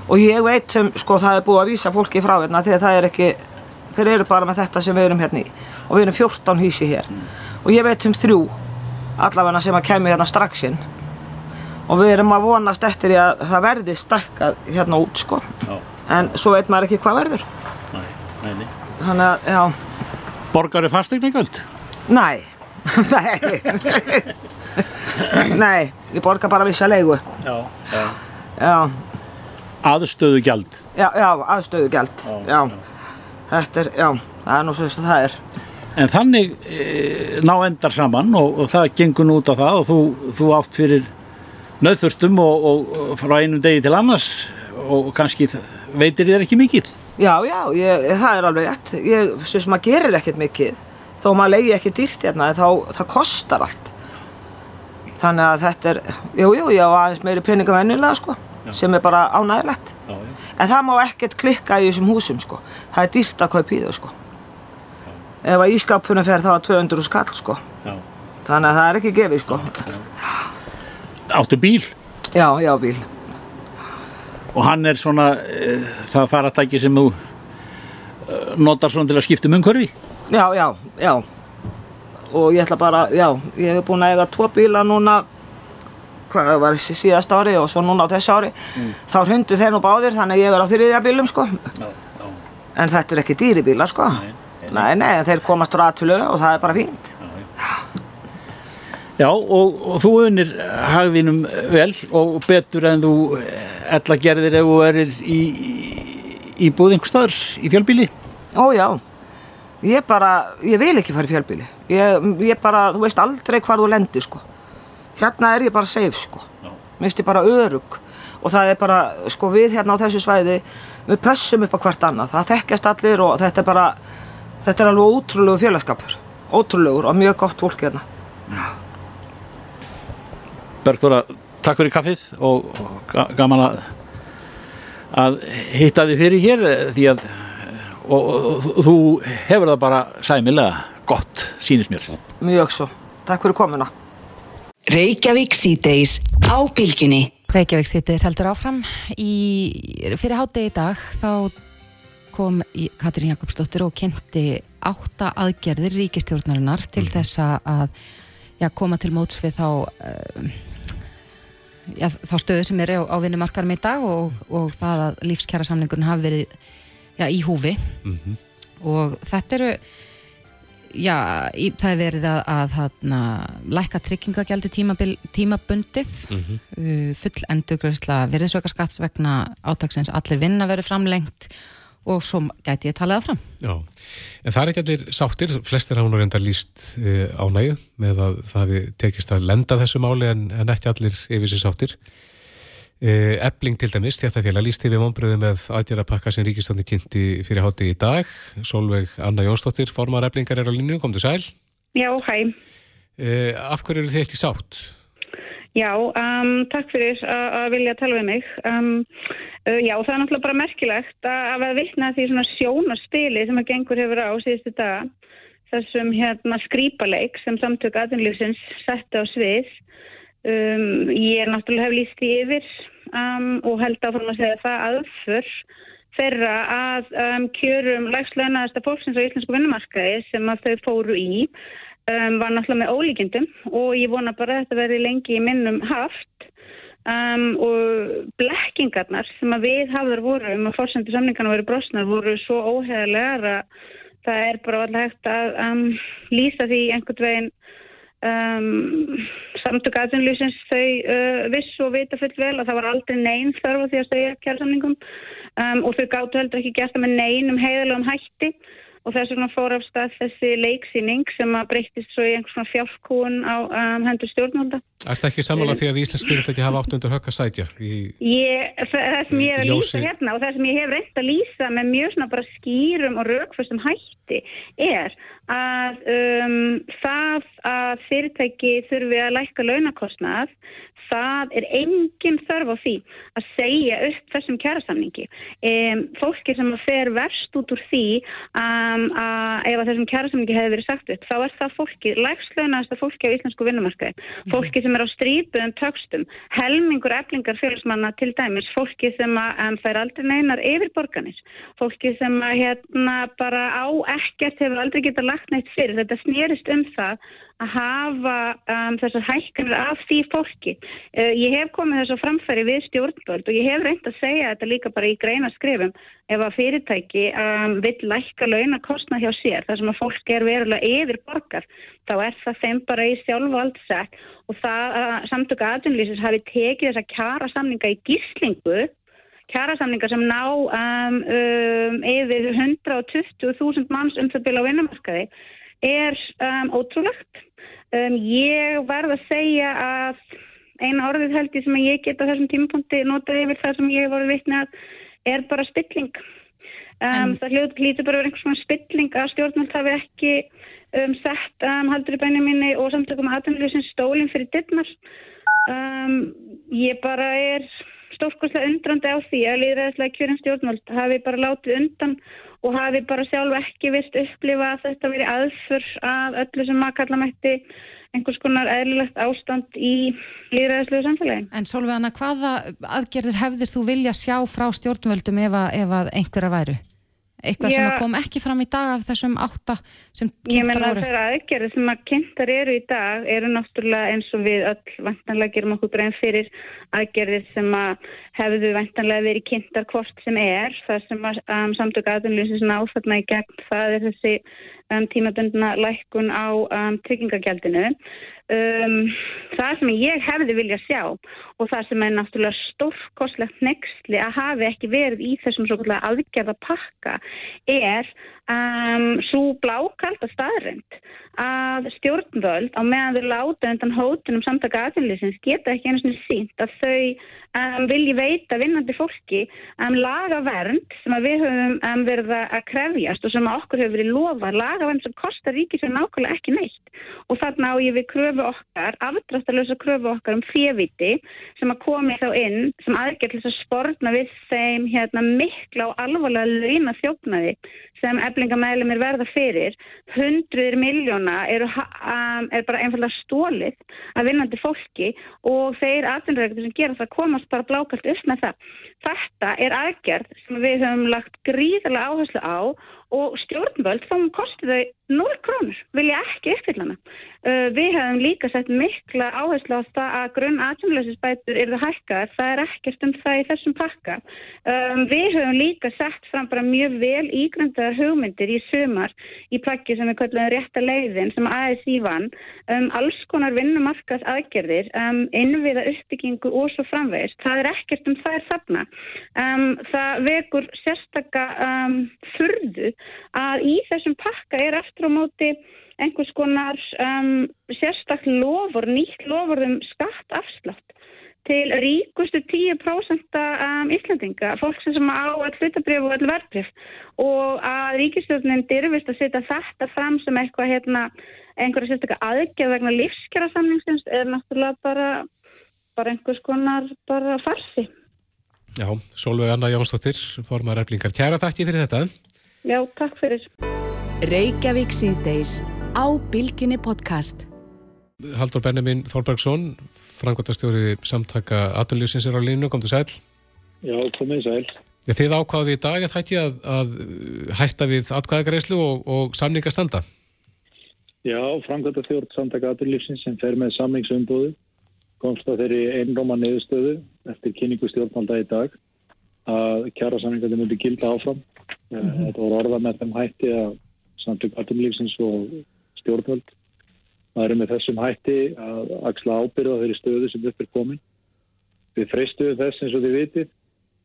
[SPEAKER 7] Og ég veit um, sko það er búið að vísa fólki frá hérna að það er ekki, þeir eru bara með þetta sem við erum hérna í og við erum 14 hísi hér og ég veit um þrjú allavega sem að kemur hérna strax inn og við erum að vonast eftir að það verði stækkað hérna út sko
[SPEAKER 6] Já.
[SPEAKER 7] en svo veit maður ekki hvað verður
[SPEAKER 6] Nei, nei, nei.
[SPEAKER 7] þannig að, já,
[SPEAKER 6] Borgari fastegningöld?
[SPEAKER 7] næ nei. Nei, ég borga bara vissa leigu.
[SPEAKER 6] Já, já.
[SPEAKER 7] já,
[SPEAKER 6] Aðstöðu gjald
[SPEAKER 7] já, já, aðstöðugjald.
[SPEAKER 6] Já,
[SPEAKER 7] já, þetta er, já það er nú svo þess að það er.
[SPEAKER 6] En þannig e, ná endar saman og, og það gengur nú út á það og þú, þú átt fyrir nöðþurstum og, og, og frá einum degi til annars og kannski veitir þér ekki mikið.
[SPEAKER 7] Já, já, ég, það er alveg rétt ég syns maður gerir ekkert mikið þó maður leiði ekki dýrt hérna en þá, það kostar allt þannig að þetta er, jú, jú, ég á aðeins meiri peninga venjulega sko sem er bara ánægilegt
[SPEAKER 6] Já, já.
[SPEAKER 7] En það má ekkert klikka í þessum húsum sko. Það er dýrt að kaupa í þau sko. Ef að ískapunum fer þá er 200 skall sko.
[SPEAKER 6] Já.
[SPEAKER 7] Þannig að það er ekki gefið sko.
[SPEAKER 6] Áttu bíl
[SPEAKER 7] Já, já, bíl.
[SPEAKER 6] Og hann er svona e, það faratæki sem þú e, notar svona til að skipta um umhverfi.
[SPEAKER 7] Já, já, já. Og ég ætla bara, já, ég hef búin að eiga tvo bíla núna, hvað var þessi síðast ári og svo núna á þessu ári. Þá hundu þeir nú báðir þannig að ég er á þriðja bílum sko.
[SPEAKER 6] Já, já.
[SPEAKER 7] En þetta er ekki dýri bíla sko.
[SPEAKER 6] Nei,
[SPEAKER 7] Nei, nei, en þeir komast ræðtölu og það er bara fínt.
[SPEAKER 6] Já, og, og þú unir hagðinum vel og betur en þú ella gerðir ef þú erir í, í búð einhver staðar í fjölbíli.
[SPEAKER 7] Ó já, ég bara, ég vil ekki fara í fjölbíli. Ég, ég bara, þú veist aldrei hvar þú lendir sko. Hérna er ég bara safe sko.
[SPEAKER 6] Já.
[SPEAKER 7] Mér finnst ég bara örug. Og það er bara, sko við hérna á þessu svæði, við pössum upp á hvert annað. Það þekkjast allir og þetta er bara, þetta er alveg ótrúlegu félagskapur. Ótrúlegur og mjög gott fólk hérna.
[SPEAKER 6] Bergþóra, takk fyrir kaffið og, og ga- gaman að, að hitta þið fyrir hér eh, því að og, og, og þú hefur það bara sæmilega gott, sýnist mér.
[SPEAKER 7] Mjög svo. Takk fyrir komuna.
[SPEAKER 1] Reykjavík síðdeis á bylginni.
[SPEAKER 3] Reykjavík sittiðis heldur áfram í, fyrir hátegi í dag þá kom í Katrín Jakobsdóttir og kynnti átta aðgerðir ríkistjórnarinnar til þess að já, koma til móts við þá uh, já, þá stöðu sem er á, á vinnumarkarum í dag og, og það að lífskjara samningurinn hafi verið já, í húfi. Og þetta eru já, í, það er verið að, að, að lækka tryggingagjaldi tímabundið. Uh, full endurgröðsla virðisvöka skatts vegna átaksins. Allir vinna verið framlengt og svo gæti ég talið það fram
[SPEAKER 2] Já, en það er ekki allir sáttir, flestir hafa nú reyndar líst uh, ánægju með að það hafi tekist að lenda þessu máli en, en ekki allir yfir sér sáttir. Uh, Ebling til dæmis, þéttafélag, líst yfir vonbröðu með aðgerðarpakka sem ríkistöndi kynnti fyrir hátti í dag. Solveig Anna Jónsdóttir, formar Eblingar er á línu, kom til sæl.
[SPEAKER 8] Já, hæ.
[SPEAKER 2] Uh, af hverju eru þið ekki sátt?
[SPEAKER 8] Já, um, takk fyrir að að vilja tala við mig. Um, já, það er náttúrulega bara merkilegt að vera vittna því svona sjónaspili sem að gengur hefur á síðustu daga. Þessum hérna skrýpaleik sem samtök aðunlífsins setti á svið. Um, ég er náttúrulega hef líst því yfir um, og held áfram að segja það aðför þeirra að um, kjörum lægslönaðasta fólksins á íslensku vinnumarkaði sem að þau fóru í um, var náttúrulega með ólíkindum og ég vona bara að þetta verði lengi í minnum haft um, og blekkingarnar sem að við hafðar voru um að fórsendu samningarna verið brosnar voru svo óheðalegar að það er bara alltaf hægt að um, lýsa því einhvern veginn. Um, samtök aðunlýsins þau uh, vissu og vita full vel að það var aldrei neyn þörfu því að segja kjærsamningum um, og þau gáttu heldur ekki gert það með neynum heiðalegum hætti og þess vegna fór af stað þessi leiksýning sem að breytist svo í einhvers svona fjárkún á um, hendur stjórnvalda.
[SPEAKER 2] Er þetta ekki sammála því að Íslensk fyrirtæki hafa átt undir högg að sætja?
[SPEAKER 8] Ég, það sem ég er að lýsa hérna og það sem ég hef reynt að lýsa með mjög svona bara skýrum og raukfustum hætti er að um, það að fyrirtæki þurfi að lækka launakostnað það er engin þörf á því að segja upp þessum kjærasamningi. Um, fólki sem fer verst út úr því um, að ef að þessum kjærasamningi hefur verið sagt upp, þá er það fólki, lægslögnast að fólki á íslensku vinnumarkaði, mm. fólki sem er á strípuðum tökstum, helmingur eflingar félagsmanna til dæmis, fólki sem að um, fær aldrei neinar yfir borganis, fólki sem að hérna bara á ekkert hefur aldrei getað lagt neitt fyrir. Þetta snýrist um það að hafa um, þessar hækkanir af því fólki. Uh, ég hef komið þess að framfæri við stjórnvöld og ég hef reynd að segja þetta líka bara í greina skrifum ef að fyrirtæki um, vill lækka launakostna hjá sér þar sem að fólk er verulega yfir borgar þá er það þeim bara í sjálfvaldsett og það að samtöku aðunlýsins hafi tekið þessa kjara samninga í gíslingu kjærasamningar sem ná um, um, yfir 120.000 manns um það byrja á vinnumarkaði er um, ótrúlegt. Um, ég verð að segja að eina orðið held ég sem ég geta þessum tímapunkti notað yfir það sem ég hef voruð vitnað er bara spilling. Um, það hljóður bara verið einhvers svona spilling að stjórnvöld hafi ekki um, sett um, haldur í bænum minni og samtökum aðtunlega stólinn fyrir dittnar. Um, ég bara er stórkoslega undrandi á því að liðræðislega kjörinn stjórnvöld hafi bara látið undan og hafi bara sjálf ekki vist upplifa að þetta veri aðför að öllu sem maður kalla mætti einhvers konar eðlilegt ástand í líðræðislu samfélagi.
[SPEAKER 3] En Solveigana, hvaða aðgerðir hefðir þú vilja sjá frá stjórnvöldum ef að, ef að einhverja væru? Eitthvað Já, sem kom ekki fram í dag af þessum átta sem kynntar voru?
[SPEAKER 8] Ég menna að þeirra aðgerðir sem að kynntar eru í dag eru náttúrulega eins og við öll vantanlega gerum okkur grein fyrir aðgerðir sem að hefðu vantanlega verið kynntar hvort sem er. Það sem að um, samtök aðunlýsins náþarna í gegn það er þessi um, tímabundna lækkun á um, tryggingagjaldinu. Um, það sem ég hefði vilja sjá og það sem er náttúrulega stórkoslegt nextli að hafi ekki verið í þessum svo kallega aðgerða pakka er um, svo blákald og staðrind að stjórnvöld á meðan þau láta undan hótunum samtaka aðfélagsins geta ekki einu svona sínt að þau um, vilji veita vinnandi fólki um, lagavernd sem við höfum um, verið að krefjast og sem okkur hefur verið lofa lagavernd sem kostar ríkisverð nákvæmlega ekki neitt. Og þarna á ég við kröfu okkar afdráttalösa kröfu okkar um fjeviti sem að komi þá inn sem aðgerð til að sportna við þeim hérna, mikla og alvarlega launa þjófnaði sem eflingamæðlum er verða fyrir hundruðir miljóna um, er bara einfallega stólið að vinnandi fólki og þeir aðtunrækjum sem gera það komast bara blákalt upp með það. Þetta er aðgerð sem við höfum lagt gríðarlega áherslu á og stjórnvöld þá kosti þau 0 krónur, vilja ekki uppfylla hana. Uh, við hefum líka sett mikla áherslu á það að grunn aðtumleysisbætur eru hækkar, það er ekkert um það í þessum pakka. Um, við hefum líka sett fram bara mjög vel ígröndaðar hugmyndir í sumar í plaggi sem við kallum rétta leiðin sem ASI vann, um, alls konar vinnumarkas aðgerðir, um, innviða uppbyggingu og svo framvegist. Það er ekkert um það er þarna. Um, það vekur sérstakka um, furðu að í þessum pakka er eftir á móti einhvers konar um, sérstak lofur, nýtt lofur um skattafslátt til ríkustu 10% um, Íslandinga, fólk sem á all hlutabrif og all verðbrif og að ríkistjóðnin dyrfist að setja þetta fram sem eitthvað hérna, einhverja sérstaklega aðgjað vegna lífskjara samningsins er náttúrulega bara, bara einhvers konar bara farsi.
[SPEAKER 2] Já, Solveig Anna Jónsdóttir, formar erflingar. Kæra takk fyrir þetta.
[SPEAKER 8] Já, takk fyrir.
[SPEAKER 1] Reykjavík síðdeis á Bilginni podcast.
[SPEAKER 2] Haldur Benjamin Þorbergsson, frangotastjóri samtaka aðunlýfsins er á línu, kom til sæl.
[SPEAKER 9] Já, komið sæl.
[SPEAKER 2] Ja, þið ákváði í dag að hætti að, að hætta við atkvæðagreyslu og, og samningastanda?
[SPEAKER 9] Já, frangotastjórn samtaka aðunlýfsins sem fer með samningsumbúðu komst að þeirri einróma neðustöðu eftir kynningu stjórnvalda í dag að kjara samningandi myndi gilda áfram. Mm -hmm. Þetta voru orða með þeim hætti að samtök aðtumlífsins og stjórnvöld það er með þessum hætti að axla ábyrða þeirri stöðu sem upp er komin. Við freystuðum þess eins og þið vitið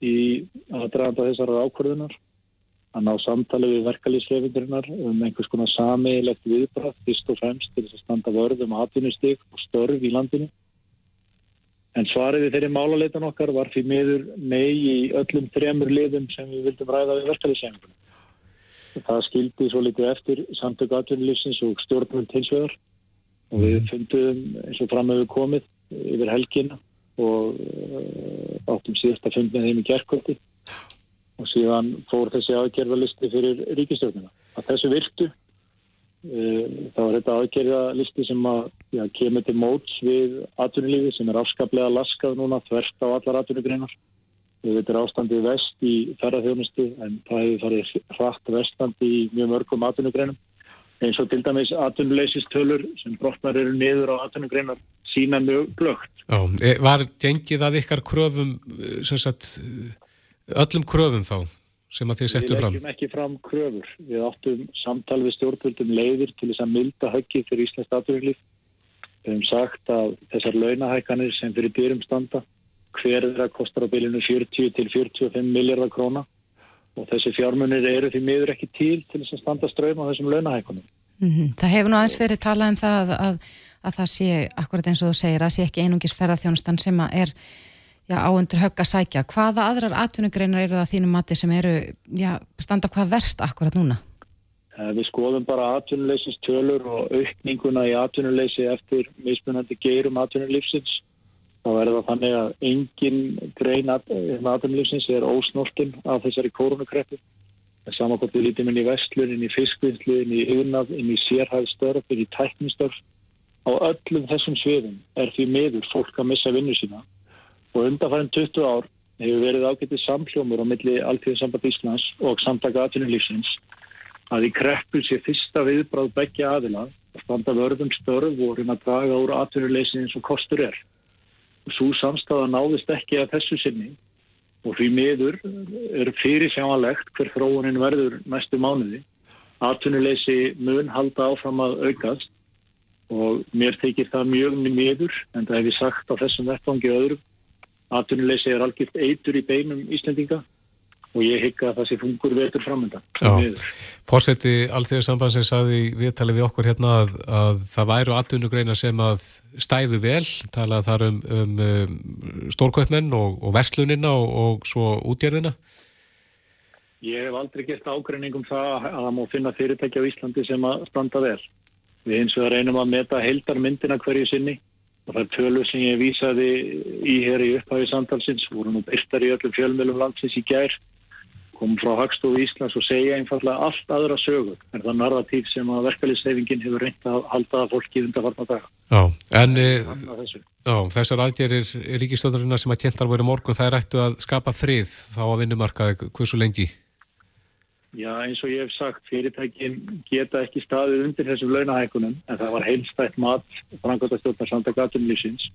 [SPEAKER 9] í aðdraðanda þessara ákvörðunar að ná samtali við verkalýsleifindurinnar um einhvers konar samilegt viðbrætt fyrst og fremst til þess að standa vörðum atvinnustík og störf í landinu. En svarið þeirri málaleitan okkar var því miður nei í öllum þremur liðum sem við vildum ræða við verkalýsleifindurinnar. Það skildi svo litið eftir samtöku atvinnulífsins og stjórnvöld hilsvegar og við fundum eins og fram hefur komið yfir helgina og uh, áttum síðasta fund með þeim í gerðkvöldi og síðan fór þessi aðgerðalisti fyrir ríkistjórnina. Að þessu virtu uh, þá er þetta aðgerðalisti sem að já, kemur til móts við atvinnulífi sem er afskaplega laskað núna þvert á allar atvinnugreinar. Þetta er ástandið vest í ferðarþjónustu en það hefur farið hratt vestandi í mjög mörgum atvinnugreinum eins og til dæmis atvinnuleysistölur sem brotnar eru niður á atvinnugreinar sína mjög blögt.
[SPEAKER 2] Já, e, var gengið að ykkar kröfum, e, sagt, öllum kröfum þá sem að þið settu fram?
[SPEAKER 9] Við leggjum ekki fram kröfur. Við áttum samtal við stjórnvöldum leiðir til þess að milda höggið fyrir Íslands atvinnulíf. Við hefum sagt að þessar launahækanir sem fyrir dyrum standa hver þeirra kostar á bylinu 40 til 45 miljardar króna og þessi fjármunir eru því miður ekki til til þess að standa ströym á þessum launahækunum.
[SPEAKER 3] Mm -hmm. Það hefur nú aðeins verið talað um það að, að, að það sé, akkurat eins og þú segir, að sé ekki einungis ferðarþjónustan sem er já, á undir högg að sækja. Hvaða aðrar atvinnugreinar eru það þínum mati sem eru, já, standa hvað verst akkurat núna?
[SPEAKER 9] Eh, við skoðum bara atvinnuleysins tölur og aukninguna í atvinnuleysi eftir mismunandi geirum atvinnulífsins þá er það þannig að engin grein aðumlýfsins er ósnortin af þessari koronakreppu. Samankvæmt við lítum inn í vestlun, inn í fiskvinnslu, inn í unnað, inn í sérhæðstörf, inn í tæknistörf. Á öllum þessum sviðum er því meður fólk að missa vinnu sína og undanfærum 20 ár hefur verið ágættið samhljómur á milli Altíðarsamband Íslands og samtaka atvinnulífsins að í kreppu sé fyrsta viðbráð begja aðila að standa vörðum störf og reyna að draga úr atvinnuleysin eins og kostur er svo samstafa náðist ekki að þessu sinni og því miður er fyrir sjáanlegt hver þróunin verður næstu mánuði. Atvinnuleysi mun halda áfram að aukast og mér tekir það mjög miður en það hef ég sagt á þessum vettvangi öðrum. Atvinnuleysi er algjört eitur í beinum Íslandinga og ég hygga að það sé fungur vetur framöndan.
[SPEAKER 2] Fórseti Alþjóðarsambansins saði viðtali við okkur hérna að, að það væru atvinnugreina sem að stæðu vel, talað þar um, um, um stórkvöpmenn og, og verslunina og, og svo útgjörðina.
[SPEAKER 9] Ég hef aldrei gert ágreining um það að það má finna fyrirtæki á Íslandi sem að standa vel. Við eins og reynum að meta heildarmyndina hverju sinni og það er tölur sem ég vísaði í hér í upphæfi samtalsins, voru nú byrtar í öllum fjölmjölum landsins í gær komum frá Hagstofu Íslands og segja einfallega allt aðra sögur en það narratív sem að verkefliðsefingin hefur reynd að halda fólki undanfarnar daga.
[SPEAKER 2] Já, en e, já, þessar aðgerir ríkistöðurina sem að kjentar voru morgun, það er ættu að skapa frið þá að vinnumarkaði hversu lengi?
[SPEAKER 9] Já, eins og ég hef sagt, fyrirtækin geta ekki staðið undir þessum launahækunum en það var heilstætt mat frangotastjórnar samtakatum lífsins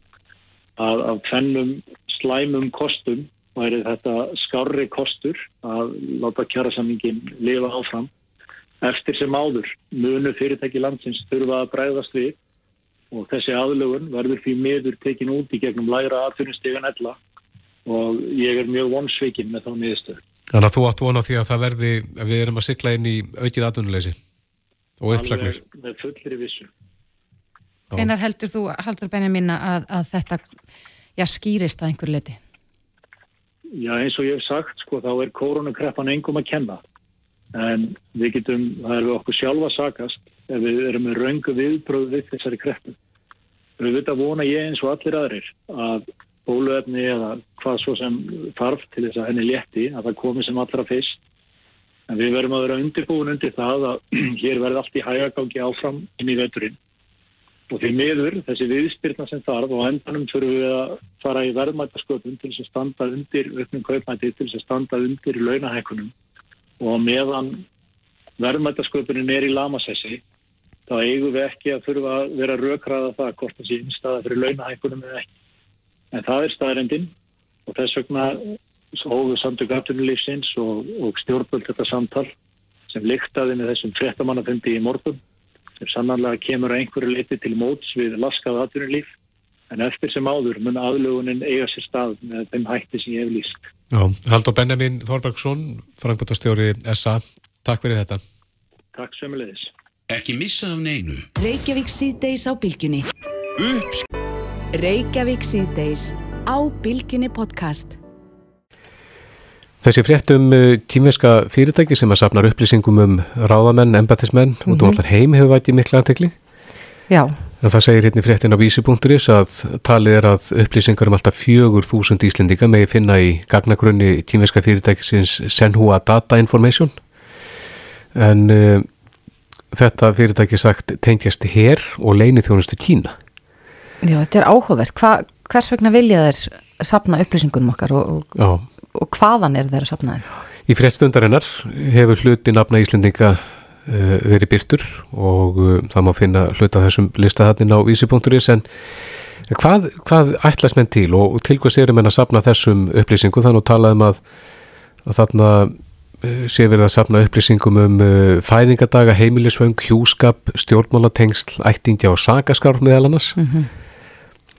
[SPEAKER 9] að af tvennum slæmum kostum væri þetta skarri kostur að láta kjærasamningin lifa áfram. Eftir sem áður munu fyrirtæki landsins þurfa að bræðast við og þessi aðlögun verður því miður tekin út í gegnum læra aðfyrirstegan ella og ég er mjög vonsveikin með þá miðstöð.
[SPEAKER 2] Þannig að þú átt vona því að það verði, að við erum að sykla inn í aukið aðunuleysi og uppsagnir.
[SPEAKER 9] Alveg með fullri vissu.
[SPEAKER 3] Einar heldur þú, haldur beinir minna að, að þetta já, skýrist að einhver leti?
[SPEAKER 9] Já eins og ég hef sagt sko þá er koronakreppan engum að kenna en við getum, það er við okkur sjálfa sakast ef við erum með raungu viðbröð við þessari kreppu. Við veit að vona ég eins og allir aðrir að bóluefni eða hvað svo sem þarf til þess að henni létti að það komi sem allra fyrst. En við verðum að vera undirbúin undir það að hér verði allt í hægagangi áfram inn í veiturinn Og því miður, þessi viðspyrna sem þarf og endanum fyrir við að fara í verðmætasköpun til þess að standa undir auknum kaupmæti, til þess að standa undir í launahækunum og meðan verðmætasköpunin er í lamasessi, þá eigum við ekki að þurfa að vera raukraða það hvort það sé innstaða fyrir launahækunum eða ekki. En það er staðrendin og þess vegna hóðu samtök aftunulífsins og, og stjórnböld þetta samtal sem lyktaði með þessum fréttamannafundi í morgun sem sannanlega kemur að einhverju leiti til móts við laskað atvinnulíf en eftir sem áður mun aðlugunin eiga sér stað með þeim hætti sem ég hef líst.
[SPEAKER 2] Já, Haldur Benjamin Þorbergsson, frangbútastjóri SA, takk fyrir þetta.
[SPEAKER 9] Takk sömulegis.
[SPEAKER 10] Ekki missa af neinu.
[SPEAKER 1] Reykjavík síðdeis á bylgjunni.
[SPEAKER 10] Ups.
[SPEAKER 1] Reykjavík síðdeis á bylgjunni podcast.
[SPEAKER 2] Þessi frétt um tímeska fyrirtæki sem að sapnar upplýsingum um ráðamenn, embatismenn mm -hmm. og dómar heim hefur vætið mikla aðtekli.
[SPEAKER 3] Já.
[SPEAKER 2] En það segir hérna í fréttin á vísi.is að talið er að upplýsingar um alltaf fjögur þúsund íslendinga megi finna í gagnagrunni tímeska fyrirtækisins Senhua Data Information. En uh, þetta fyrirtæki sagt tengjast hér og leini þjónustu Kína.
[SPEAKER 3] Já, þetta er áhugavert. Hva, hvers vegna vilja þeir sapna upplýsingunum okkar og, og, og hvaðan er þeir að sapna þeir?
[SPEAKER 2] Í fréttstundarinnar hefur hluti nafna Íslendinga uh, verið byrtur og uh, það má finna hluta þessum listahatnin á vísi.is en hvað, hvað ætlas menn til og til hvers erum menn að sapna þessum upplýsingum þannig að talaðum að, að þarna uh, sé verið að sapna upplýsingum um fæðingadaga, heimilisvöng, hjúskap, stjórnmálatengsl, ættingja og sagaskár meðal annars. Mm -hmm.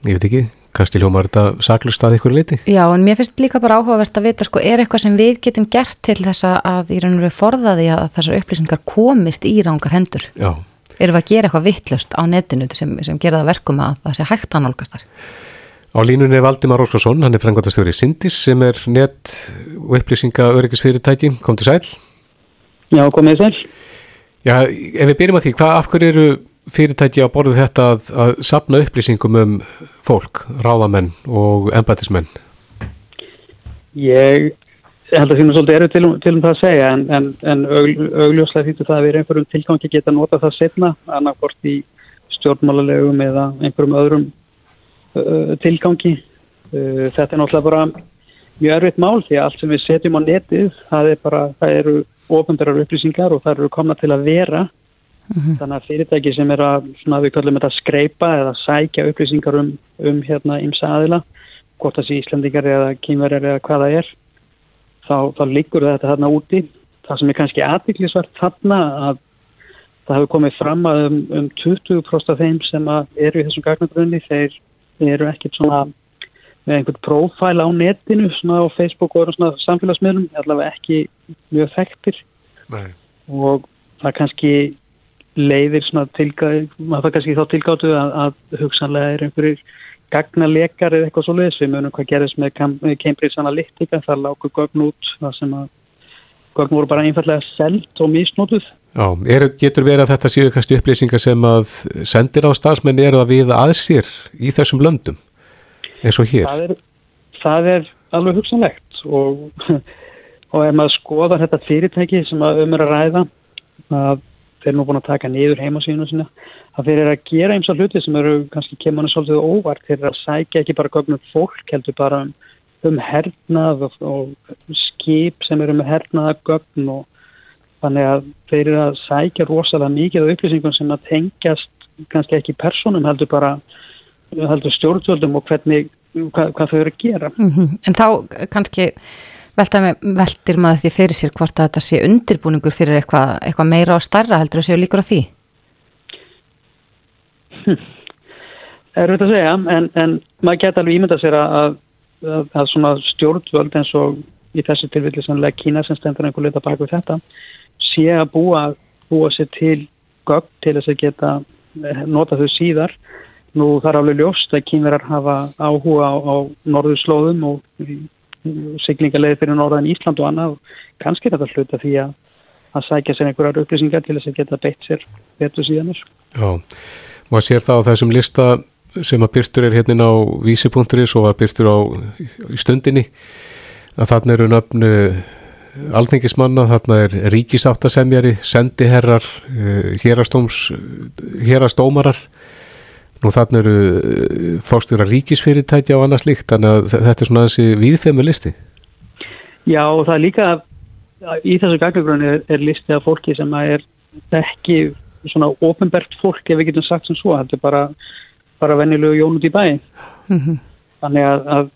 [SPEAKER 2] Ég veit ekki, kannski hljómar þetta saklust að ykkur leiti?
[SPEAKER 3] Já, en mér finnst líka bara áhugavert að vita, sko, er eitthvað sem við getum gert til þess að í raun og veru forðaði að þessar upplýsingar komist í rángar hendur?
[SPEAKER 2] Já.
[SPEAKER 3] Erum við að gera eitthvað vittlust á netinu sem, sem gera það verkum að það sé hægt að nálgast þar?
[SPEAKER 2] Á línunni er Valdimar Óskarsson, hann er frangvandastjóri Sindis sem er net og upplýsinga öryggisfyrirtæki. Kom til sæl?
[SPEAKER 11] Já, komið sæl.
[SPEAKER 2] Já, ef við byrjum að því, hvað af hverju eru fyrirtæki á borðu þetta að, að sapna upplýsingum um fólk, ráðamenn og embatismenn?
[SPEAKER 11] Ég held að því nú svolítið eru til, til um það að segja en, en, en augljóslega þýttu það að við einhverjum tilgangi geta nota það setna annarkort í stjórnmálulegum eða einhverjum öðrum uh, tilgangi. Uh, þetta er náttúrulega bara mjög erfitt mál því að allt sem við setjum á netið það, er bara, það eru ofnbærar upplýsingar og það eru komna til að vera Mm -hmm. Þannig að fyrirtæki sem er að, svona við kallum þetta skreipa eða sækja upplýsingar um, um hérna ímsa aðila, hvort það sé Íslandingar eða kýmverjar eða hvaða er, þá, þá liggur þetta þarna úti. Það sem er kannski aðbygglisvart þarna að það hefur komið fram að um, um 20% af þeim sem eru í þessum gagnagrunni, þeir eru ekkert svona með einhvern prófæl á netinu, svona á Facebook og svona samfélagsmiðlum, allavega ekki mjög þekktir
[SPEAKER 2] Nei.
[SPEAKER 11] og það kannski leiðir svona tilgáð, maður það kannski þá tilgáttu að, að hugsanlega er einhverjir gagnalekar eða eitthvað svo leiðis, við munum hvað gerðist með Cambridge Analytica, það lágur gögn út, það sem að gögn voru bara einfallega selt og misnótuð.
[SPEAKER 2] Já, er, getur verið að þetta séu kannski upplýsingar sem að sendir á stafsmenni eru að við aðsýr í þessum löndum, eins og hér?
[SPEAKER 11] Það er, það er alveg hugsanlegt og, og ef maður skoðar þetta fyrirtæki sem að um er að ræða, að þeir nú búin að taka niður heimasíðinu sinna að þeir eru að gera eins og hluti sem eru kannski kemur svolítið óvart. Þeir eru að sækja ekki bara gögnum fólk heldur bara um, um hernað og, og skip sem eru með hernaða gögn og þannig að þeir eru að sækja rosalega mikið af upplýsingum sem að tengjast kannski ekki personum heldur bara heldur stjórnvöldum og hvernig hvað, hvað þau eru að gera.
[SPEAKER 3] Mm -hmm. En þá kannski veltir maður því fyrir sér hvort að þetta sé undirbúningur fyrir eitthvað eitthva meira og starra heldur að séu líkur á því?
[SPEAKER 11] Hm. Það er verið að segja en, en maður geta alveg ímynda sér að, að, að svona stjórnvöld eins og í þessu tilvilli sannlega Kína sem stendur einhver leita bak við þetta sé að búa, búa sér til gögn til þess að geta eh, nota þau síðar nú þar alveg ljóst að Kínarar hafa áhuga á, á norðu slóðum og siglingarleði fyrir norðan Ísland og annað og kannski er þetta hluta því að að sækja sér einhverjar upplýsingar til þess að geta beitt sér betur síðanir.
[SPEAKER 2] Já, maður sér það á þessum lista sem að byrtur er hérna á vísi.is og að byrtur á stundinni að þarna eru nöfnu alþengismanna, þarna er ríkisáttasemjari, sendiherrar, eh, hérastómarar Nú þannig eru eh, fórstjóra ríkisfyrirtækja og annað slíkt, þannig að þetta er svona þessi viðfemu listi.
[SPEAKER 11] Já og það er líka, í þessu gagnagrunni er, er listi af fólki sem er ekki svona ofinbært fólk ef við getum sagt sem svo, þetta er bara, bara venjulegu jónut í bæin. Mm -hmm. Þannig að, að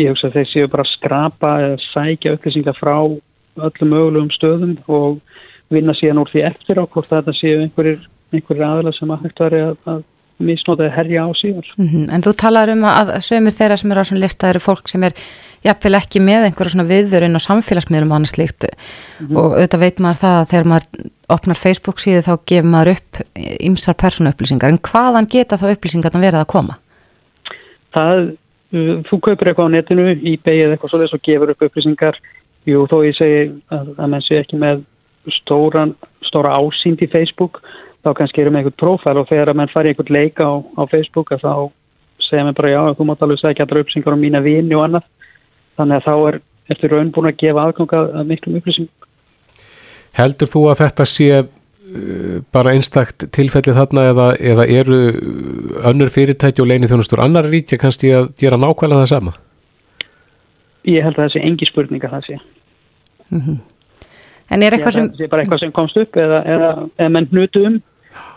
[SPEAKER 11] ég hugsa að þeir séu bara að skrapa eða sækja upplýsingar frá öllum mögulegum stöðum og, vinna síðan úr því eftir á hvort þetta séu einhverjir, einhverjir aðeila sem að hægt væri að, að misnóta að herja á síðan.
[SPEAKER 3] Mm En þú talar um að sömur þeirra sem eru á svona lista eru fólk sem er jafnvel ekki með einhverja svona viðvörun og samfélagsmiðlum og annað slíkt
[SPEAKER 11] Mhm.
[SPEAKER 3] og auðvitað veit maður það að þegar maður opnar Facebook síðu þá gefur maður upp ymsar persónu upplýsingar en hvaðan geta þá upplýsingar þannig verið að koma?
[SPEAKER 11] Það, uh, þú kaupir eitthvað á netinu, eBay eða eitthvað svoleiðis og gefur upp upplýsingar. Jú, þó ég segi að, að menn sé ekki með stóran, stóra ásýnd í Facebook, þá kannski erum við einhvern prófæl og þegar að menn fari einhvern leika á, á Facebook að þá segja mér bara já, þú mátt alveg segja ekki allar upplýsingar um mína vini og annað. Þannig að þá er eftir raun búin að gefa aðgang að, miklum upplýsingum.
[SPEAKER 2] Heldur þú að þetta sé uh, bara einstakt tilfelli þarna eða, eða eru önnur fyrirtæki og leini þjónustur annar ríkja kannski að gera nákvæmlega það sama?
[SPEAKER 11] Ég held að það sé engi spurning að það sé.
[SPEAKER 3] En er eitthvað
[SPEAKER 11] Ég
[SPEAKER 3] sem,
[SPEAKER 11] held að Það sé bara eitthvað sem komst upp eða, eða, eða menn hnutu um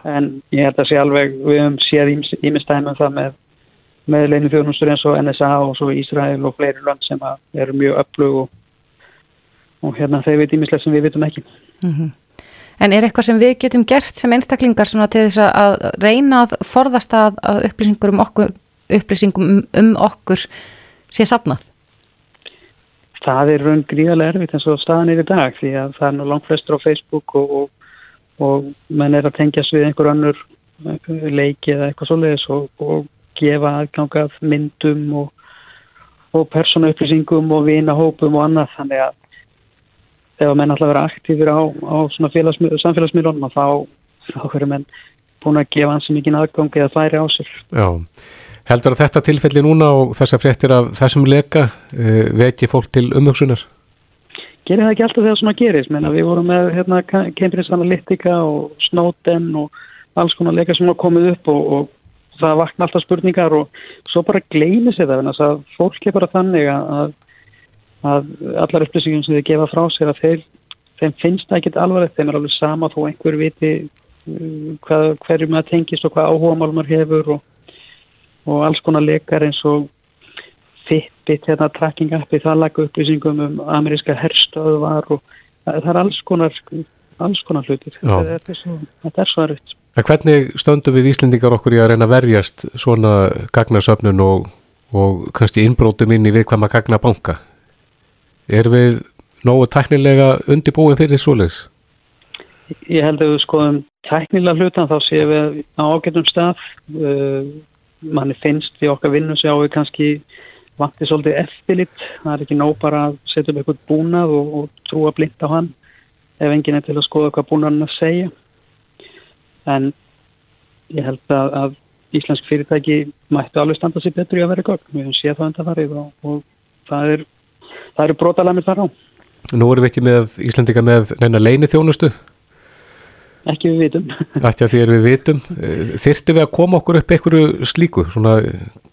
[SPEAKER 11] en ég held að sé alveg við höfum séð ímestæmi um það með, með leinu þjóðnustur eins og NSA og svo Ísrael og fleiri land sem eru mjög öflug og, og hérna þeir veit ímislegt sem við vitum ekki.
[SPEAKER 3] en er eitthvað sem við getum gert sem einstaklingar svona til þess að reyna að forðast að, að upplýsingur um okkur upplýsingum um, um okkur sé safnað?
[SPEAKER 11] Það er raun gríðarlega erfitt eins og staðan er í dag því að það er nú langt flestur á Facebook og, og, og menn er að tengjast við einhver önnur eh, leiki eða eitthvað svoleiðis og, og gefa aðgangað myndum og, og persónaupplýsingum og vinahópum og annað þannig að ef menn alltaf vera aktífur á, á samfélagsmiðlunum þá, þá eru menn búin að gefa hans mikið aðgang eða færi á sér.
[SPEAKER 2] Já, heldur að þetta tilfelli núna og þessar fréttir af þessum leka uh, veki fólk til umhugsunar?
[SPEAKER 11] Gerir það ekki alltaf þegar svona gerist? Menna við vorum með hérna, Cambridge Analytica og Snowden og alls konar leika sem var komið upp og, og það vakna alltaf spurningar og svo bara gleymi sér það þannig að fólk er bara þannig að, að allar upplýsingum sem þið gefa frá sér að þeir, þeim finnst það ekkit alvarlegt, þeim er alveg sama þó einhver viti uh, hvað, hverju maður tengist og hvað áhuga mál maður hefur og, og alls konar leikar eins og Fitbit, hérna tracking appi, það laga upplýsingum um ameríska herstöðvar og það er alls konar, alls konar hlutir. Þetta er þetta er svo.
[SPEAKER 2] En hvernig stöndum við Íslendingar okkur í að reyna að verjast svona gagnasöfnun og, og kannski innbrótum inn í viðkvæma gagnabanka? Er við nógu tæknilega undibúin fyrir svoleiðis?
[SPEAKER 11] Ég held að við skoðum tæknilega hlutan þá séum við á ágætum stað. Uh, manni finnst í okkar vinnu sjáum við kannski vanti svolítið eftirlit. Það er ekki nóg bara að setja upp eitthvað búnað og, og trúa blind á hann ef enginn er til að skoða hvað búnaðan að segja. En ég held að, að íslensk fyrirtæki mættu alveg standa sér betur í að vera gögn. Við höfum séð það undanfarið og, og það er, það eru brotalamir þar á.
[SPEAKER 2] Nú erum við ekki með Íslendinga með neina leini þjónustu,
[SPEAKER 11] Ekki við vitum.
[SPEAKER 2] ekki að því erum við vitum. Þyrftum við að koma okkur upp einhverju slíku, svona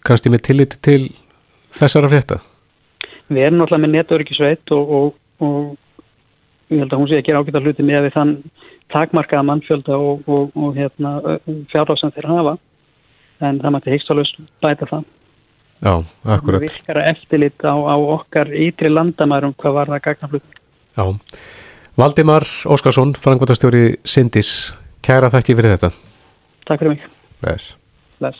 [SPEAKER 2] kannski með tillit til þessara frétta?
[SPEAKER 11] Við erum náttúrulega með netöryggisveit og, og, og ég held að hún sé að gera ágæta hluti með við þann takmarkaða mannfjölda og, og, og hérna, fjárháð sem þeir hafa en það mætti heikstálust bæta það.
[SPEAKER 2] Já, akkurat.
[SPEAKER 11] Það virkar að eftirlit á, á okkar ytri landamærum hvað var það gagna hluti.
[SPEAKER 2] Já. Valdimar Óskarsson, frangvotastjóri Sindis, kæra þakki fyrir þetta.
[SPEAKER 11] Takk fyrir mig.
[SPEAKER 2] Bless.
[SPEAKER 11] Bless.